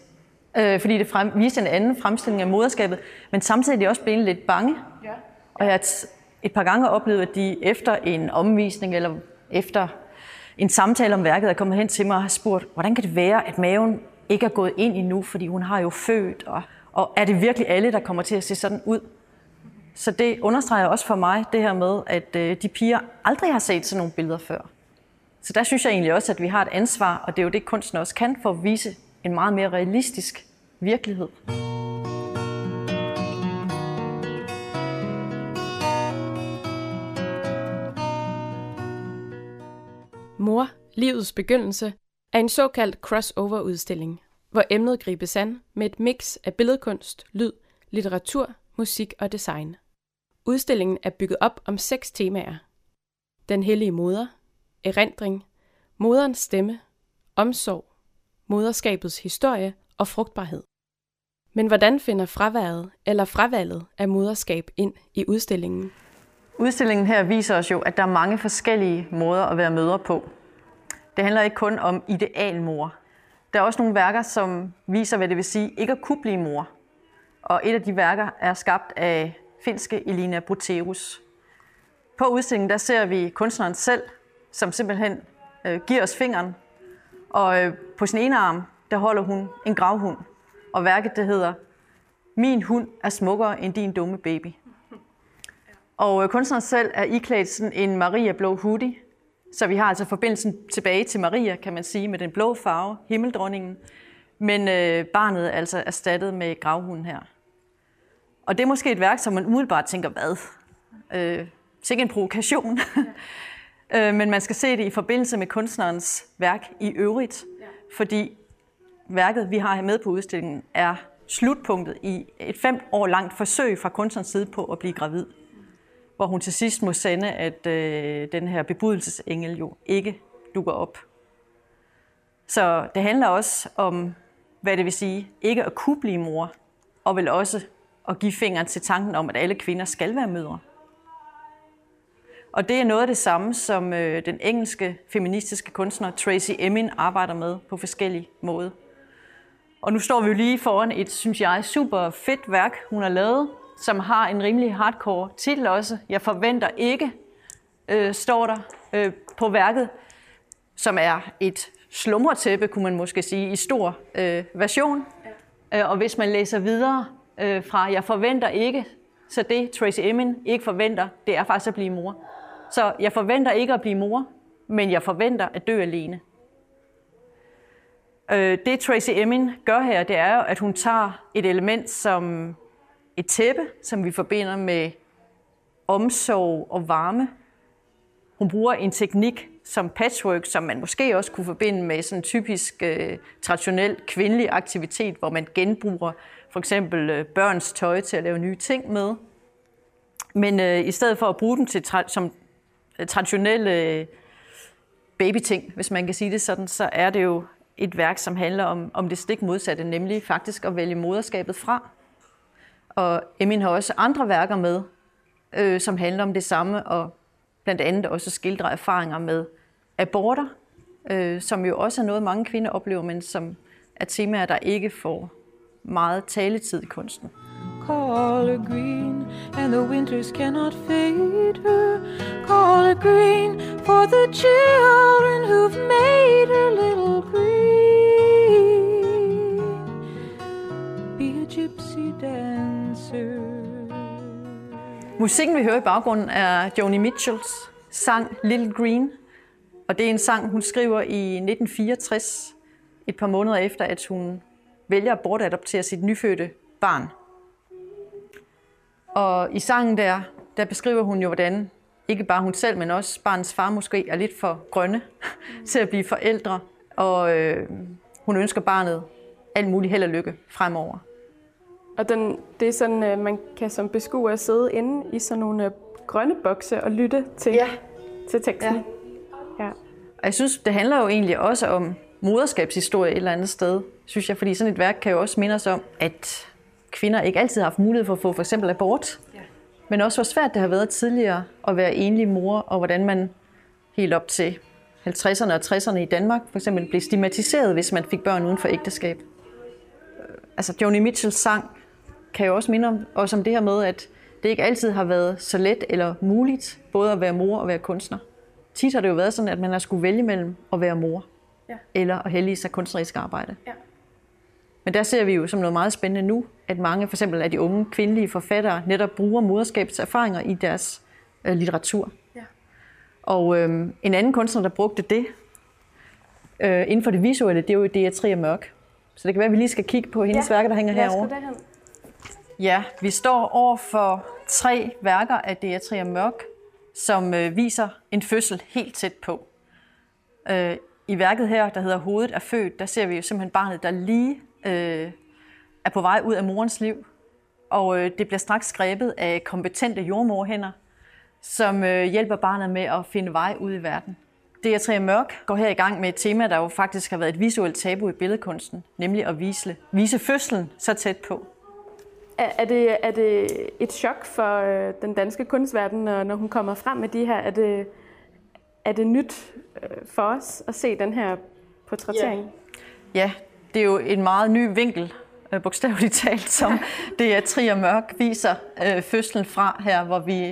øh, fordi det frem, viste en anden fremstilling af moderskabet, men samtidig er de også blevet lidt bange. Ja. Og jeg har et, et par gange oplevet, at de efter en omvisning eller efter en samtale om værket er kommet hen til mig og har spurgt, hvordan kan det være, at maven ikke er gået ind endnu, fordi hun har jo født, og, og er det virkelig alle, der kommer til at se sådan ud? Så det understreger også for mig det her med, at øh, de piger aldrig har set sådan nogle billeder før. Så der synes jeg egentlig også, at vi har et ansvar, og det er jo det, kunsten også kan, for at vise en meget mere realistisk virkelighed. Mor, livets begyndelse, er en såkaldt crossover-udstilling, hvor emnet gribes an med et mix af billedkunst, lyd, litteratur, musik og design. Udstillingen er bygget op om seks temaer. Den hellige moder, erindring, moderens stemme, omsorg, moderskabets historie og frugtbarhed. Men hvordan finder fraværet eller fravalget af moderskab ind i udstillingen? Udstillingen her viser os jo, at der er mange forskellige måder at være mødre på. Det handler ikke kun om idealmor. Der er også nogle værker, som viser, hvad det vil sige ikke at kunne blive mor. Og et af de værker er skabt af finske Elina Bruterus. På udstillingen der ser vi kunstneren selv, som simpelthen øh, giver os fingeren. Og øh, på sin ene arm, der holder hun en gravhund. Og værket det hedder Min hund er smukkere end din dumme baby. Og øh, kunstneren selv er iklædt sådan en Maria blå hoodie. Så vi har altså forbindelsen tilbage til Maria, kan man sige, med den blå farve, himmeldronningen. Men øh, barnet er altså erstattet med gravhunden her. Og det er måske et værk, som man umiddelbart tænker, hvad? Øh, sikkert en provokation. øh, men man skal se det i forbindelse med kunstnerens værk i øvrigt. Ja. Fordi værket, vi har her med på udstillingen, er slutpunktet i et fem år langt forsøg fra kunstnerens side på at blive gravid. Hvor hun til sidst må sende, at øh, den her bebudelsesengel jo ikke dukker op. Så det handler også om, hvad det vil sige, ikke at kunne blive mor, og vel også at give fingeren til tanken om, at alle kvinder skal være mødre. Og det er noget af det samme, som øh, den engelske feministiske kunstner Tracy Emin arbejder med på forskellige måder. Og nu står vi jo lige foran et, synes jeg, super fedt værk, hun har lavet, som har en rimelig hardcore titel også. Jeg forventer ikke, øh, står der øh, på værket, som er et slumretæppe, kunne man måske sige, i stor øh, version. Ja. Øh, og hvis man læser videre øh, fra Jeg forventer ikke, så det Tracy Emin ikke forventer, det er faktisk at blive mor. Så jeg forventer ikke at blive mor, men jeg forventer at dø alene. Øh, det Tracy Emin gør her, det er jo, at hun tager et element som et tæppe, som vi forbinder med omsorg og varme. Hun bruger en teknik som patchwork, som man måske også kunne forbinde med sådan en typisk øh, traditionel kvindelig aktivitet, hvor man genbruger for eksempel øh, børns tøj til at lave nye ting med. Men øh, i stedet for at bruge dem til tra- som øh, traditionelle øh, babyting, hvis man kan sige det sådan, så er det jo et værk, som handler om, om det stik modsatte, nemlig faktisk at vælge moderskabet fra. Og Emin har også andre værker med, øh, som handler om det samme, og blandt andet også skildrer erfaringer med aborter, øh, som jo også er noget, mange kvinder oplever, men som er temaer, der ikke får meget taletid i kunsten. Call her green, and the winters cannot fade her. Call her green for the children who've made her little green. Gypsy dancer. Musikken, vi hører i baggrunden, er Joni Mitchells sang Little Green. Og det er en sang, hun skriver i 1964, et par måneder efter, at hun vælger at bortadoptere sit nyfødte barn. Og i sangen der, der beskriver hun jo, hvordan ikke bare hun selv, men også barnets far måske er lidt for grønne til at blive forældre. Og øh, hun ønsker barnet alt muligt held og lykke fremover. Og den, det er sådan, at øh, man kan som beskuer sidde inde i sådan nogle øh, grønne bokse og lytte til, ja. til teksten. Ja. ja. Og jeg synes, det handler jo egentlig også om moderskabshistorie et eller andet sted, synes jeg, fordi sådan et værk kan jo også minde os om, at kvinder ikke altid har haft mulighed for at få for eksempel abort, ja. men også hvor svært det har været tidligere at være enlig mor, og hvordan man helt op til 50'erne og 60'erne i Danmark for eksempel blev stigmatiseret, hvis man fik børn uden for ægteskab. Altså Joni Mitchells sang kan jo også minde om, også om det her med, at det ikke altid har været så let eller muligt, både at være mor og være kunstner. Tit har det jo været sådan, at man har skulle vælge mellem at være mor, ja. eller at hellige sig kunstnerisk arbejde. Ja. Men der ser vi jo som noget meget spændende nu, at mange for eksempel af de unge kvindelige forfattere netop bruger moderskabets erfaringer i deres øh, litteratur. Ja. Og øh, en anden kunstner, der brugte det øh, inden for det visuelle, det er jo Dea Trier Mørk. Så det kan være, at vi lige skal kigge på hendes ja. værker, der hænger herovre. Ja, vi står over for tre værker af Deatria Mørk, som øh, viser en fødsel helt tæt på. Øh, I værket her, der hedder Hovedet er født, der ser vi jo simpelthen barnet, der lige øh, er på vej ud af morens liv. Og øh, det bliver straks grebet af kompetente jordmorhænder, som øh, hjælper barnet med at finde vej ud i verden. DR3 Mørk går her i gang med et tema, der jo faktisk har været et visuelt tabu i billedkunsten, nemlig at vise, vise fødslen så tæt på. Er, er, det, er det et chok for øh, den danske kunstverden, når, når hun kommer frem med de her? Er det, er det nyt øh, for os at se den her portrættering? Ja. ja, det er jo en meget ny vinkel, øh, bogstaveligt talt, som det er Trier Mørk viser øh, fødslen fra her, hvor vi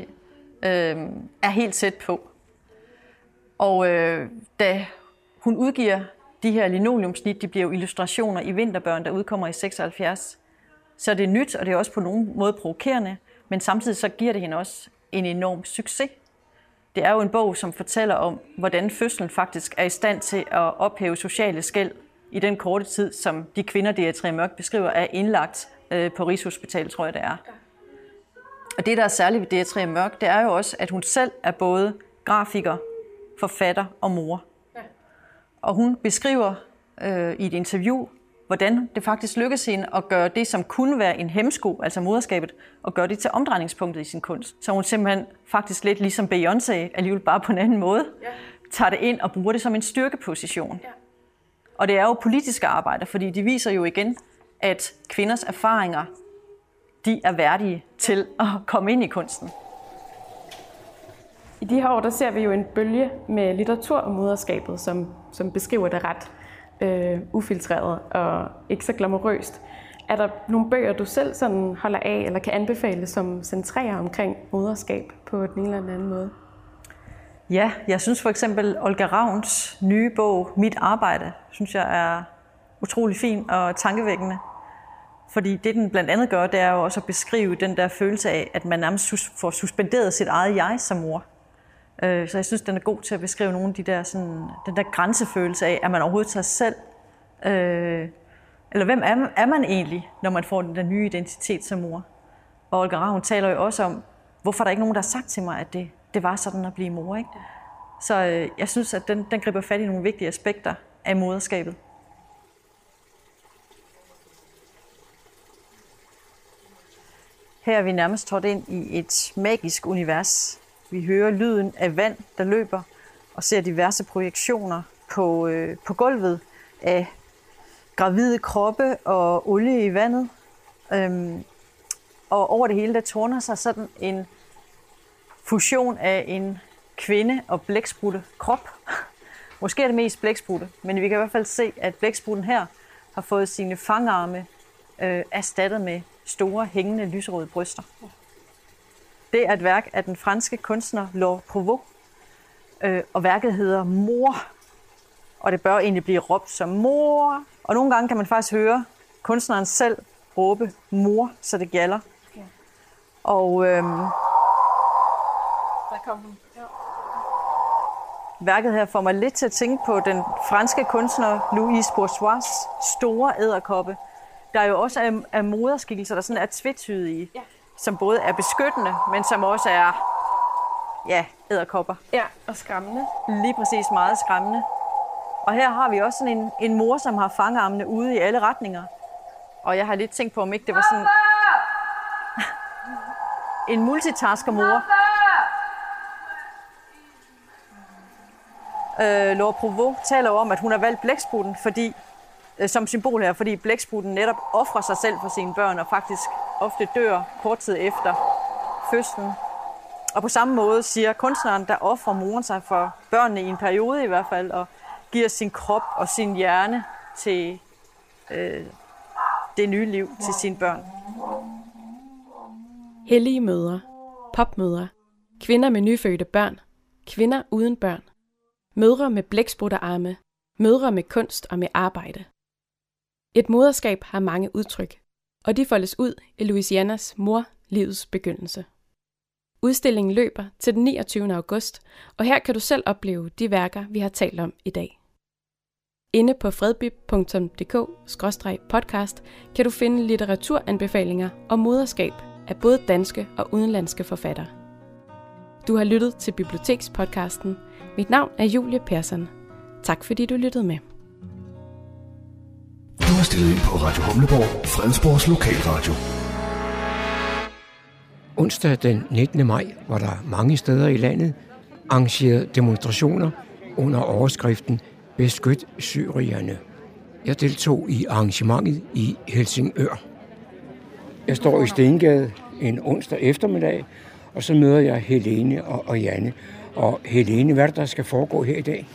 øh, er helt tæt på. Og øh, da hun udgiver de her linoleumsnit, de bliver jo illustrationer i Vinterbørn, der udkommer i 76, så er det nyt, og det er også på nogen måde provokerende, men samtidig så giver det hende også en enorm succes. Det er jo en bog, som fortæller om, hvordan fødslen faktisk er i stand til at ophæve sociale skæld i den korte tid, som de kvinder, Deirdre Mørk beskriver, er indlagt øh, på Rigshospitalet, tror jeg det er. Og det, der er særligt ved Deirdre Mørk, det er jo også, at hun selv er både grafiker, forfatter og mor. Og hun beskriver øh, i et interview hvordan det faktisk lykkedes hende at gøre det, som kunne være en hemsko, altså moderskabet, og gøre det til omdrejningspunktet i sin kunst. Så hun simpelthen faktisk lidt ligesom Beyoncé, alligevel bare på en anden måde, ja. tager det ind og bruger det som en styrkeposition. Ja. Og det er jo politiske arbejder, fordi de viser jo igen, at kvinders erfaringer, de er værdige til at komme ind i kunsten. I de her år, der ser vi jo en bølge med litteratur om moderskabet, som, som beskriver det ret øh, ufiltreret og ikke så glamorøst. Er der nogle bøger, du selv sådan holder af, eller kan anbefale, som centrerer omkring moderskab på den ene eller anden måde? Ja, jeg synes for eksempel Olga Ravns nye bog, Mit Arbejde, synes jeg er utrolig fin og tankevækkende. Fordi det, den blandt andet gør, det er jo også at beskrive den der følelse af, at man nærmest får suspenderet sit eget jeg som mor. Øh, så jeg synes, den er god til at beskrive nogle af de der, sådan, den der grænsefølelse af, at man overhovedet sig selv. Øh, eller hvem er man, er man egentlig, når man får den der nye identitet som mor? Og Olga Ravn taler jo også om, hvorfor der ikke nogen, der har sagt til mig, at det, det var sådan at blive mor. Ikke? Så øh, jeg synes, at den, den griber fat i nogle vigtige aspekter af moderskabet. Her er vi nærmest trådt ind i et magisk univers. Vi hører lyden af vand, der løber, og ser diverse projektioner på, øh, på gulvet af gravide kroppe og olie i vandet. Øhm, og over det hele, der tårner sig sådan en fusion af en kvinde og blæksprutte krop. Måske er det mest blæksprutte, men vi kan i hvert fald se, at blæksprutten her har fået sine fangarme øh, erstattet med store, hængende, lyserøde bryster. Det er et værk af den franske kunstner Laure Provaux, øh, og værket hedder Mor, og det bør egentlig blive råbt som mor. Og nogle gange kan man faktisk høre kunstneren selv råbe mor, så det gælder. Ja. Og øhm, Der kom hun. Ja. værket her får mig lidt til at tænke på den franske kunstner Louise Bourgeois' store æderkoppe, der jo også er, er moderskikkelser, der sådan er tvetydige, ja. Som både er beskyttende, men som også er ja, æderkopper. Ja, og skræmmende. Lige præcis meget skræmmende. Og her har vi også sådan en, en mor, som har fangarmene ude i alle retninger. Og jeg har lidt tænkt på, om ikke det var sådan en multitasker mor. Øh, Laura Provaux taler om, at hun har valgt blæksprutten, fordi øh, som symbol her, fordi blæksprutten netop offrer sig selv for sine børn og faktisk ofte dør kort tid efter fødslen. Og på samme måde siger kunstneren, der offrer moren sig for børnene i en periode i hvert fald, og giver sin krop og sin hjerne til øh, det nye liv til sine børn. Hellige mødre, popmødre, kvinder med nyfødte børn, kvinder uden børn, mødre med blæksprutte arme, mødre med kunst og med arbejde. Et moderskab har mange udtryk, og de foldes ud i Louisianas mor livets begyndelse. Udstillingen løber til den 29. august, og her kan du selv opleve de værker, vi har talt om i dag. Inde på fredbib.dk-podcast kan du finde litteraturanbefalinger og moderskab af både danske og udenlandske forfattere. Du har lyttet til Bibliotekspodcasten. Mit navn er Julie Persson. Tak fordi du lyttede med. Du har stillet ind på Radio Humleborg, Fredensborgs lokalradio. Onsdag den 19. maj var der mange steder i landet arrangeret demonstrationer under overskriften Beskyt syrierne. Jeg deltog i arrangementet i Helsingør. Jeg står i Stengade en onsdag eftermiddag, og så møder jeg Helene og, og Janne. Og Helene, hvad er det, der skal foregå her i dag?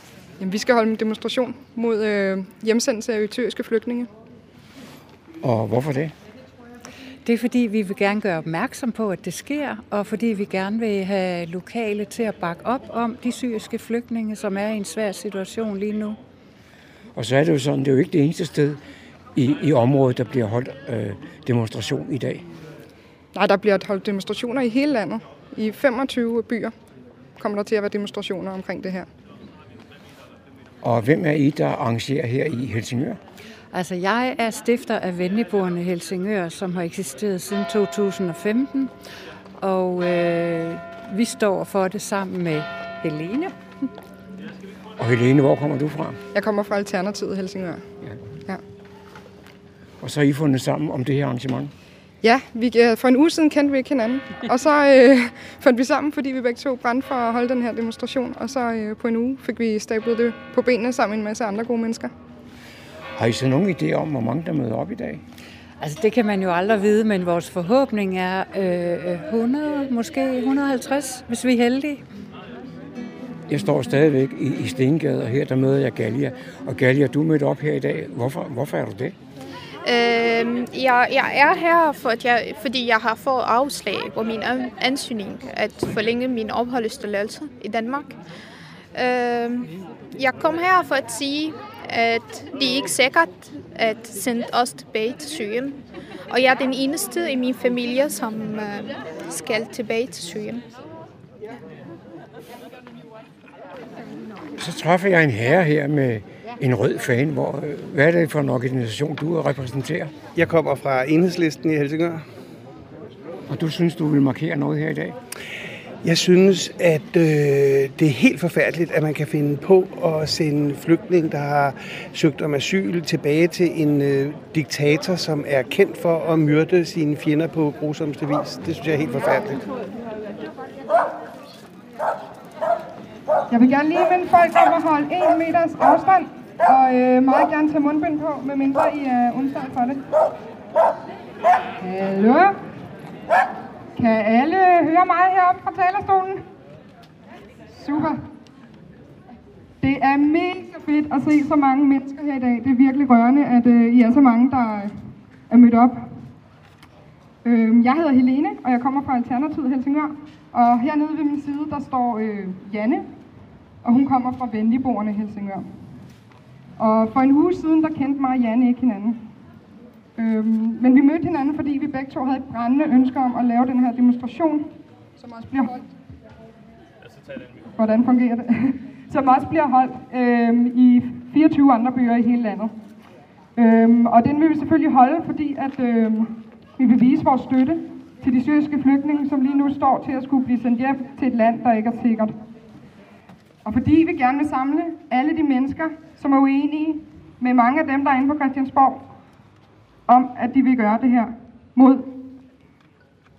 Jamen, vi skal holde en demonstration mod øh, hjemsendelse af eritøiske flygtninge. Og hvorfor det? Det er fordi, vi vil gerne gøre opmærksom på, at det sker, og fordi vi gerne vil have lokale til at bakke op om de syriske flygtninge, som er i en svær situation lige nu. Og så er det jo sådan, det er jo ikke det eneste sted i, i området, der bliver holdt øh, demonstration i dag. Nej, der bliver holdt demonstrationer i hele landet. I 25 byer kommer der til at være demonstrationer omkring det her. Og hvem er I, der arrangerer her i Helsingør? Altså, jeg er stifter af Venligboerne Helsingør, som har eksisteret siden 2015. Og øh, vi står for det sammen med Helene. Og Helene, hvor kommer du fra? Jeg kommer fra Alternativet Helsingør. Ja. ja. og så har I fundet sammen om det her arrangement. Ja, vi, for en uge siden kendte vi ikke hinanden, og så øh, fandt vi sammen, fordi vi begge to brændte for at holde den her demonstration, og så øh, på en uge fik vi stablet det på benene sammen med en masse andre gode mennesker. Har I så nogen idé om, hvor mange der møder op i dag? Altså det kan man jo aldrig vide, men vores forhåbning er øh, 100, måske 150, hvis vi er heldige. Jeg står stadigvæk i, i Stengade, og her der møder jeg Gallia. Og Gallia, du er mødt op her i dag. Hvorfor, hvorfor er du det? Øh, jeg, jeg er her, for at jeg, fordi jeg har fået afslag på min ansøgning at forlænge min opholdstilladelse i Danmark. Øh, jeg kom her for at sige, at det er ikke sikkert at sende os tilbage til Syrien. Og jeg er den eneste i min familie, som øh, skal tilbage til Syrien. Så træffer jeg en herre her med en rød fan. Hvor, øh, hvad er det for en organisation, du repræsenterer? Jeg kommer fra Enhedslisten i Helsingør. Og du synes, du vil markere noget her i dag? Jeg synes, at øh, det er helt forfærdeligt, at man kan finde på at sende flygtninge, der har søgt om asyl, tilbage til en øh, diktator, som er kendt for at myrde sine fjender på grusomste vis. Det synes jeg er helt forfærdeligt. Jeg vil gerne lige minde folk om at holde 1 meters afstand, og øh, meget gerne tage mundbind på, medmindre I er undtaget for det. Hallo? Kan alle høre mig heroppe fra talerstolen? Super. Det er mega fedt at se så mange mennesker her i dag. Det er virkelig rørende, at øh, I er så mange, der øh, er mødt op. Øh, jeg hedder Helene, og jeg kommer fra Alternativet Helsingør. Og hernede ved min side, der står øh, Janne, og hun kommer fra Venligboerne Helsingør. Og for en uge siden, der kendte mig og Janne ikke hinanden. Øhm, men vi mødte hinanden, fordi vi begge to havde et brændende ønske om at lave den her demonstration, som også bliver holdt. Hvordan fungerer det? som også bliver holdt øhm, i 24 andre byer i hele landet. Øhm, og den vil vi selvfølgelig holde, fordi at øhm, vi vil vise vores støtte til de syriske flygtninge, som lige nu står til at skulle blive sendt hjem til et land, der ikke er sikkert. Og fordi vi gerne vil samle alle de mennesker, som er uenige med mange af dem, der er inde på Christiansborg, om at de vil gøre det her mod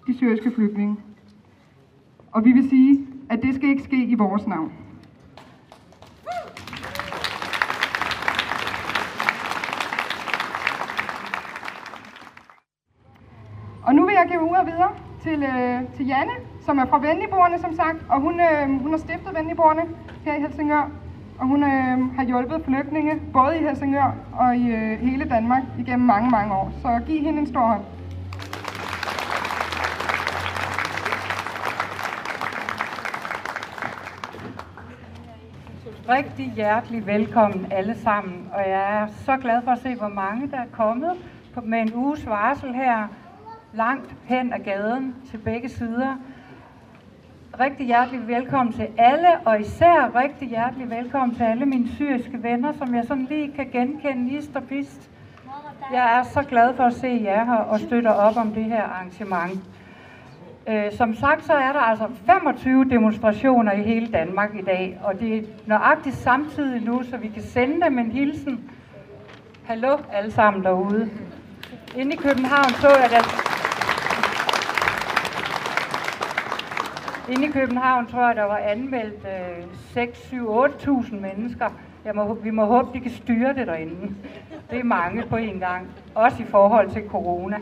de syriske flygtninge. Og vi vil sige, at det skal ikke ske i vores navn. Og nu vil jeg give ordet videre til, øh, til Janne, som er fra Venligborgerne, som sagt, og hun, øh, hun har stiftet Venligborgerne her i Helsingør, og hun øh, har hjulpet flygtninge både i Helsingør og i øh, hele Danmark igennem mange, mange år. Så giv hende en stor hånd. Rigtig hjertelig velkommen alle sammen, og jeg er så glad for at se, hvor mange der er kommet med en uges varsel her langt hen ad gaden til begge sider. Rigtig hjertelig velkommen til alle, og især rigtig hjertelig velkommen til alle mine syriske venner, som jeg sådan lige kan genkende list og pist. Jeg er så glad for at se jer her og støtter op om det her arrangement. Øh, som sagt, så er der altså 25 demonstrationer i hele Danmark i dag, og det er nøjagtigt samtidig nu, så vi kan sende dem en hilsen. Hallo alle sammen derude. Inde i København så jeg, at Inde i København tror jeg, der var anmeldt øh, 6, 7, 8.000 mennesker. Jeg må, vi må håbe, de kan styre det derinde. Det er mange på en gang, også i forhold til corona.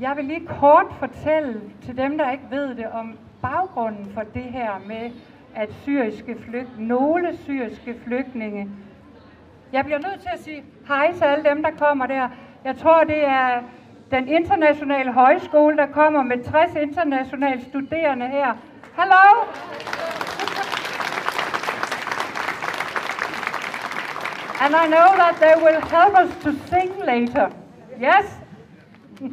Jeg vil lige kort fortælle til dem, der ikke ved det, om baggrunden for det her med, at syriske flygt, nogle syriske flygtninge, jeg bliver nødt til at sige hej til alle dem, der kommer der. Jeg tror, det er den internationale højskole, der kommer med 60 internationale studerende her. Hallo! And I know that they will help us to sing later. Yes?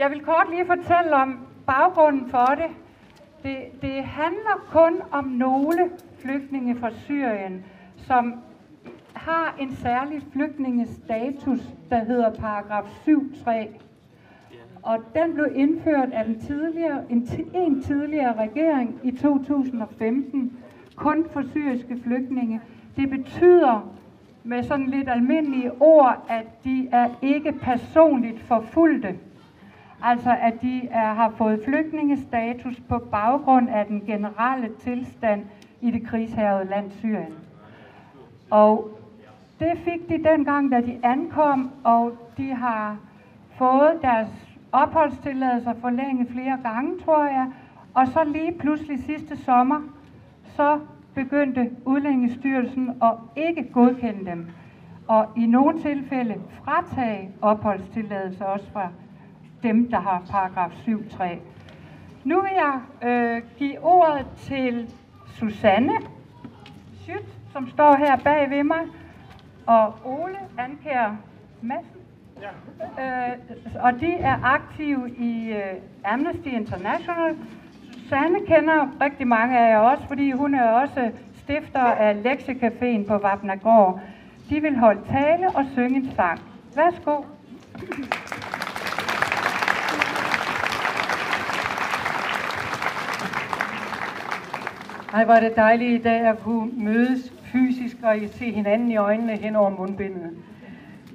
Jeg vil kort lige fortælle om baggrunden for det. Det, det handler kun om nogle flygtninge fra Syrien, som har en særlig flygtningestatus, der hedder paragraf 7.3. Og den blev indført af den tidligere, en, en tidligere regering i 2015, kun for syriske flygtninge. Det betyder med sådan lidt almindelige ord, at de er ikke personligt forfulgte. Altså at de er, har fået flygtningestatus på baggrund af den generelle tilstand i det krigshærede land Syrien. Og det fik de dengang, da de ankom, og de har fået deres opholdstilladelser forlænget flere gange, tror jeg. Og så lige pludselig sidste sommer, så begyndte Udlændingestyrelsen at ikke godkende dem. Og i nogle tilfælde fratage opholdstilladelser også fra dem, der har paragraf 7.3. Nu vil jeg øh, give ordet til Susanne Schütt, som står her bag ved mig, og Ole Anker Madsen. Ja. Øh, og de er aktive i øh, Amnesty International. Susanne kender rigtig mange af jer også, fordi hun er også stifter af Lektiecaféen på Vapnagård. De vil holde tale og synge en sang. Værsgo. Ej, var det dejligt i dag at kunne mødes fysisk og se hinanden i øjnene hen over mundbindet.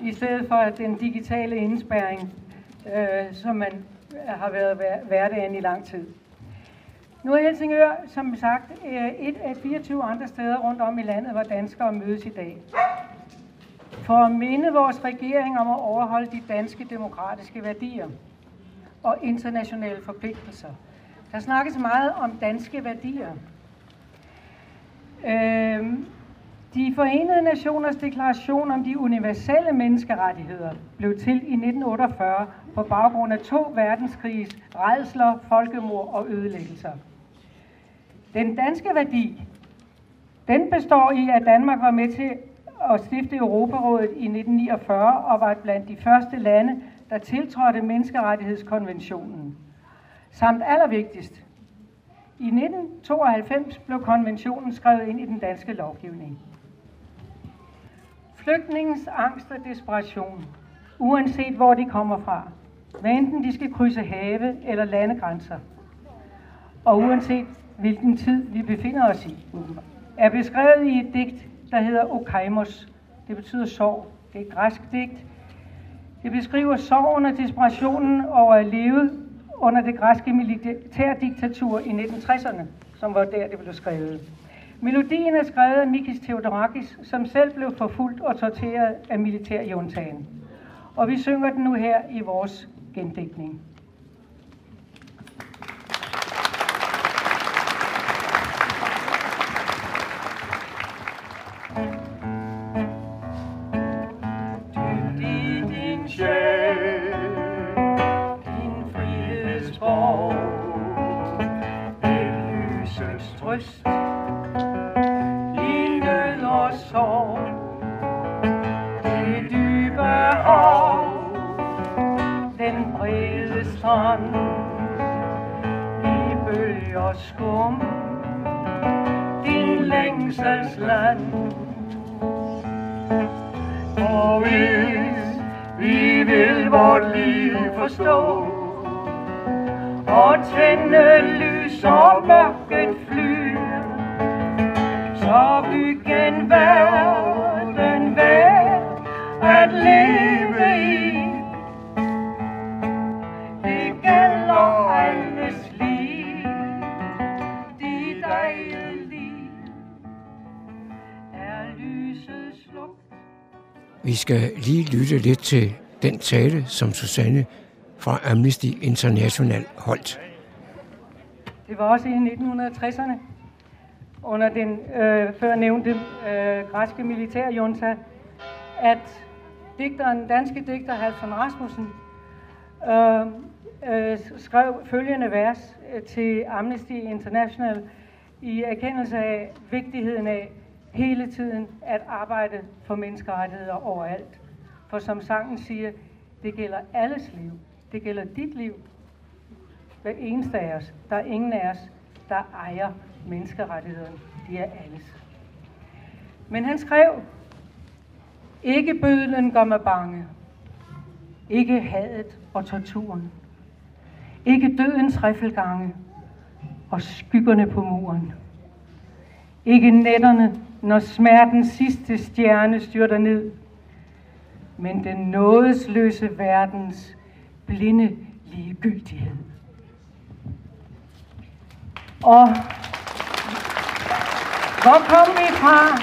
I stedet for den digitale indspæring, øh, som man øh, har været hverdagen i lang tid. Nu er Helsingør, som sagt, øh, et af 24 andre steder rundt om i landet, hvor danskere mødes i dag. For at minde vores regering om at overholde de danske demokratiske værdier og internationale forpligtelser. Der snakkes meget om danske værdier. Øhm, de forenede nationers deklaration om de universelle menneskerettigheder blev til i 1948 på baggrund af to verdenskrigs redsler, folkemord og ødelæggelser. Den danske værdi, den består i, at Danmark var med til at stifte Europarådet i 1949 og var blandt de første lande, der tiltrådte menneskerettighedskonventionen. Samt allervigtigst, i 1992 blev konventionen skrevet ind i den danske lovgivning. Flygtningens angst og desperation, uanset hvor de kommer fra, hvad enten de skal krydse have eller landegrænser, og uanset hvilken tid vi befinder os i, er beskrevet i et digt, der hedder Okaimos. Det betyder sorg. Det er et græsk digt. Det beskriver sorgen og desperationen over at leve under det græske militærdiktatur i 1960'erne, som var der, det blev skrevet. Melodien er skrevet af Mikis Theodorakis, som selv blev forfulgt og torteret af militærjuntagen. Og vi synger den nu her i vores gendækning. Skal lige lytte lidt til den tale, som Susanne fra Amnesty International holdt. Det var også i 1960'erne, under den øh, før nævnte øh, græske militærjunta, at digteren, danske digter Halvson Rasmussen øh, øh, skrev følgende vers øh, til Amnesty International i erkendelse af vigtigheden af hele tiden at arbejde for menneskerettigheder overalt. For som sangen siger, det gælder alles liv. Det gælder dit liv. Hver eneste af os. Der er ingen af os, der ejer menneskerettighederne. De er alles. Men han skrev, ikke bødlen gør mig bange. Ikke hadet og torturen. Ikke dødens riffelgange og skyggerne på muren. Ikke nætterne når smertens sidste stjerne styrter ned. Men den nådesløse verdens blinde ligegyldighed. Og hvor kom vi fra?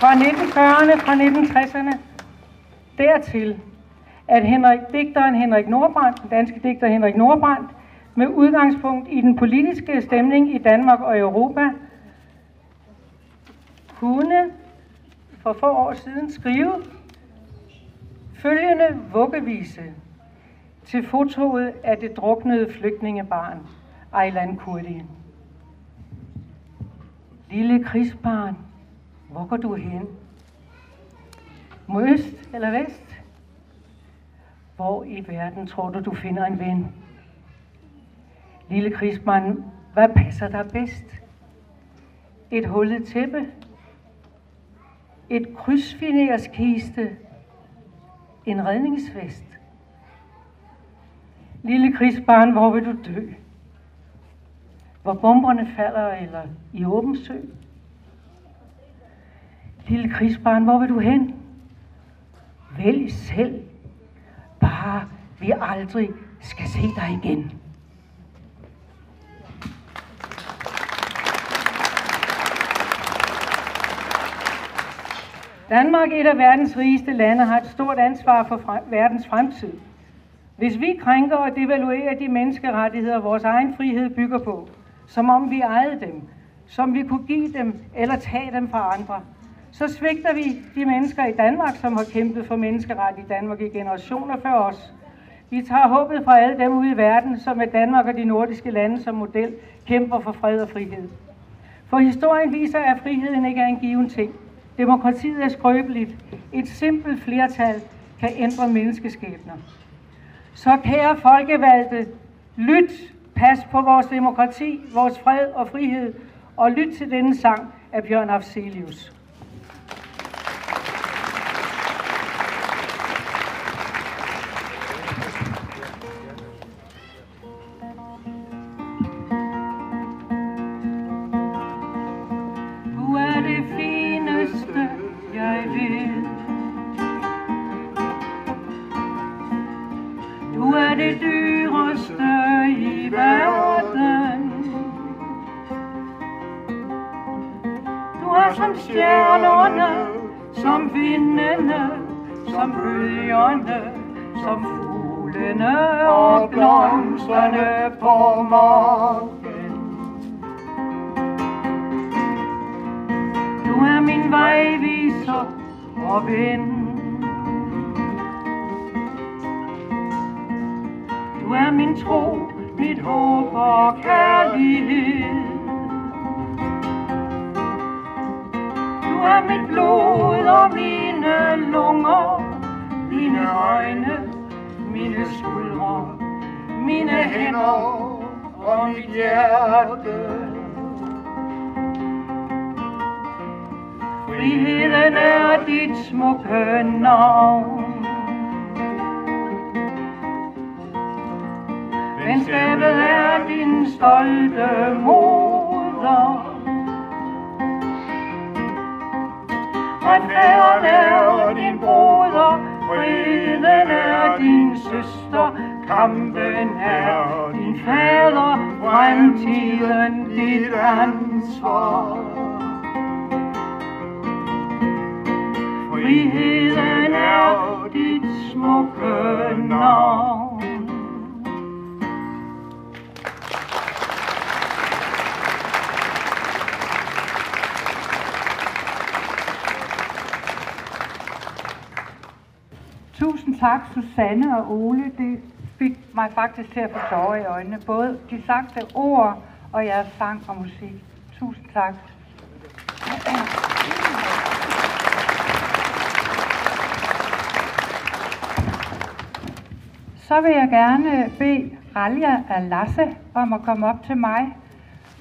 Fra 1940'erne, fra 1960'erne, dertil, at Henrik, digteren Henrik Nordbrandt, den danske digter Henrik Nordbrandt, med udgangspunkt i den politiske stemning i Danmark og Europa, kunne for få år siden skrive følgende vuggevise til fotoet af det druknede flygtningebarn, Ejlan Kurdi. Lille krigsbarn, hvor går du hen? Mod øst eller vest? Hvor i verden tror du, du finder en ven? Lille krigsbarn, hvad passer dig bedst? Et hullet tæppe? Et krydsfinerskiste? En redningsvest? Lille krigsbarn, hvor vil du dø? Hvor bomberne falder eller i åben sø? Lille krigsbarn, hvor vil du hen? Vælg selv. Bare vi aldrig skal se dig igen. Danmark, et af verdens rigeste lande, har et stort ansvar for fre- verdens fremtid. Hvis vi krænker og devaluerer de menneskerettigheder, vores egen frihed bygger på, som om vi ejede dem, som vi kunne give dem eller tage dem fra andre, så svigter vi de mennesker i Danmark, som har kæmpet for menneskeret i Danmark i generationer før os. Vi tager håbet fra alle dem ude i verden, som med Danmark og de nordiske lande som model kæmper for fred og frihed. For historien viser, at friheden ikke er en given ting. Demokratiet er skrøbeligt. Et simpelt flertal kan ændre menneskeskæbner. Så kære folkevalgte, lyt, pas på vores demokrati, vores fred og frihed, og lyt til denne sang af Bjørn Afzelius. Tusind tak, Susanne og Ole. Det fik mig faktisk til at få tårer i øjnene. Både de sagte ord og jeres sang og musik. Tusind tak. Så vil jeg gerne bede Ralja Alasse om at komme op til mig.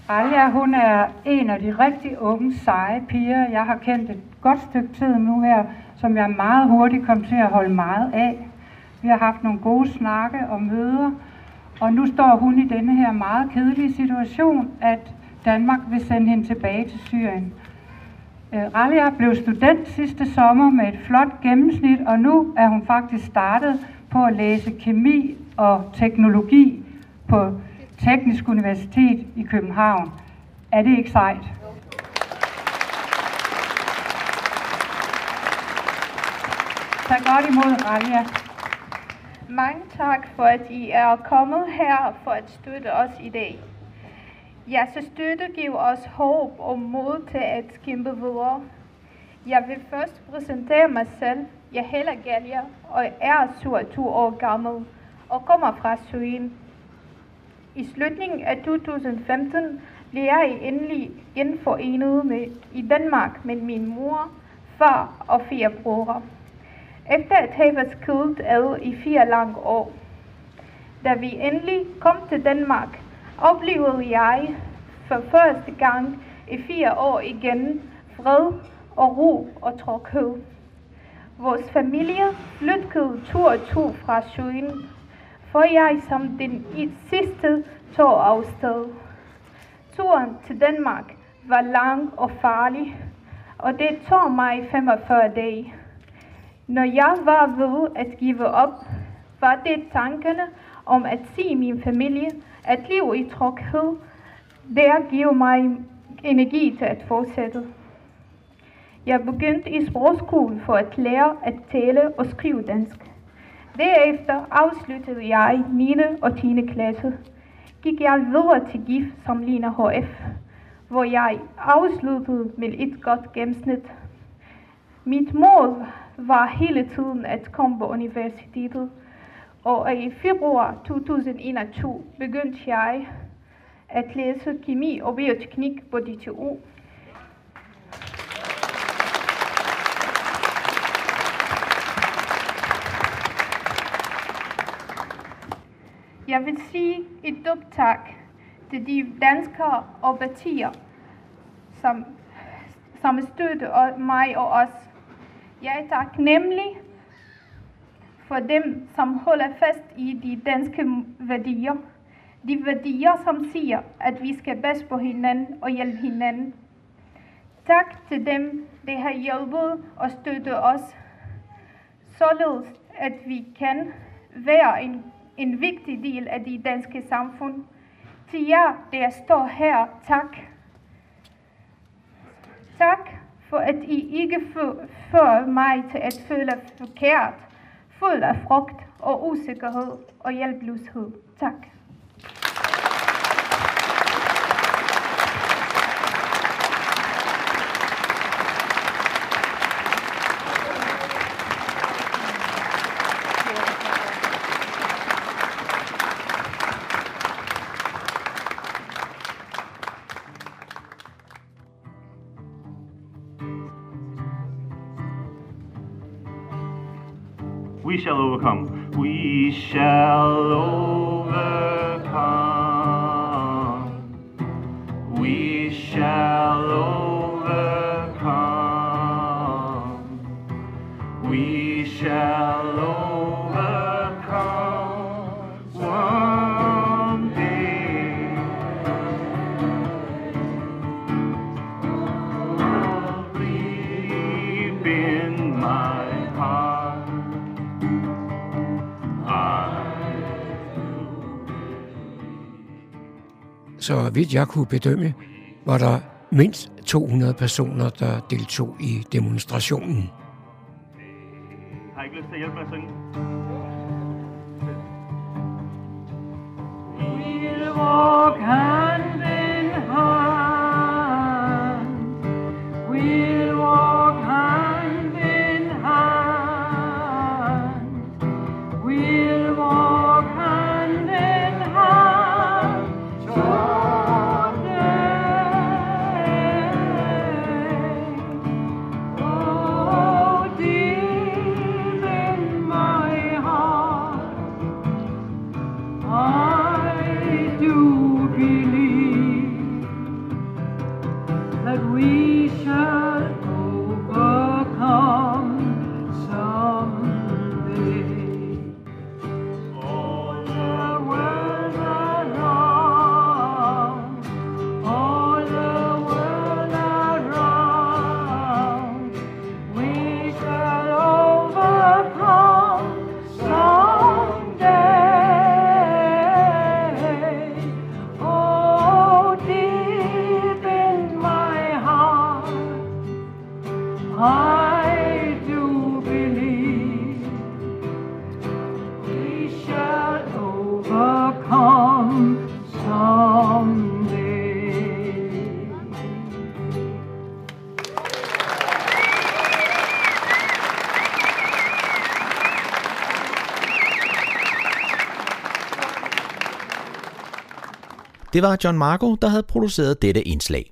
Ralja, hun er en af de rigtig unge, seje piger, jeg har kendt et godt stykke tid nu her, som jeg meget hurtigt kom til at holde meget af. Vi har haft nogle gode snakke og møder, og nu står hun i denne her meget kedelige situation, at Danmark vil sende hende tilbage til Syrien. Øh, Ralia blev student sidste sommer med et flot gennemsnit, og nu er hun faktisk startet på at læse kemi og teknologi på Teknisk Universitet i København. Er det ikke sejt? Tag godt imod, Ralia. Mange tak for, at I er kommet her for at støtte os i dag. Jeres støtte giver os håb og mod til at kæmpe videre. Jeg vil først præsentere mig selv. Jeg hedder Galia og er 27 år gammel og kommer fra Søen. I slutningen af 2015 blev jeg endelig genforenet med, i Danmark med min mor, far og fire brødre. Efter at have været skilt ad i fire lange år. Da vi endelig kom til Danmark, oplevede jeg for første gang i fire år igen fred og ro og tryghed. Vores familie flyttede to og to fra Søen, for jeg som den sidste tog afsted. Turen til Danmark var lang og farlig, og det tog mig 45 dage. Når jeg var ved at give op, var det tankerne om at se min familie, at leve i tryghed, der giver mig energi til at fortsætte. Jeg begyndte i sprogskolen for at lære at tale og skrive dansk. Derefter afsluttede jeg 9. og 10. klasse. Gik jeg videre til GIF som Lina HF, hvor jeg afsluttede med et godt gennemsnit. Mit mål var hele tiden at komme på universitetet, og i februar 2021 begyndte jeg at læse kemi og bioteknik på DTU. Jeg vil sige et dybt tak til de danskere og partier, som, som støtter mig og os. Jeg er taknemmelig for dem, som holder fast i de danske værdier. De værdier, som siger, at vi skal passe på hinanden og hjælpe hinanden. Tak til dem, der har hjulpet og støttet os, således at vi kan være en, en vigtig del af det danske samfund. Til jer, der står her, tak. Tak for at I ikke får mig til at føle forkert, fuld af frugt og usikkerhed og hjælpeløshed. Tak. Så vidt jeg kunne bedømme, var der mindst 200 personer, der deltog i demonstrationen. Har ikke lyst til at hjælpe med at synge? Det var John Marco, der havde produceret dette indslag.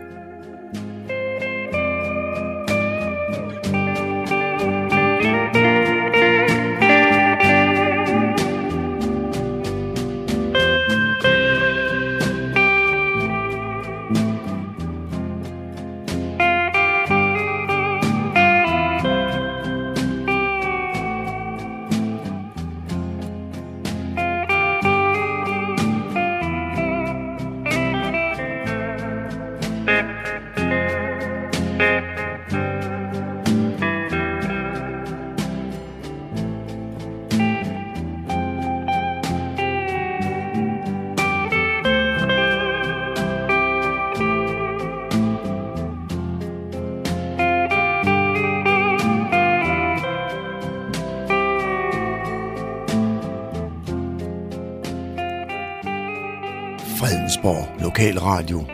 Radio.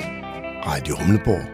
Radio Humleborg,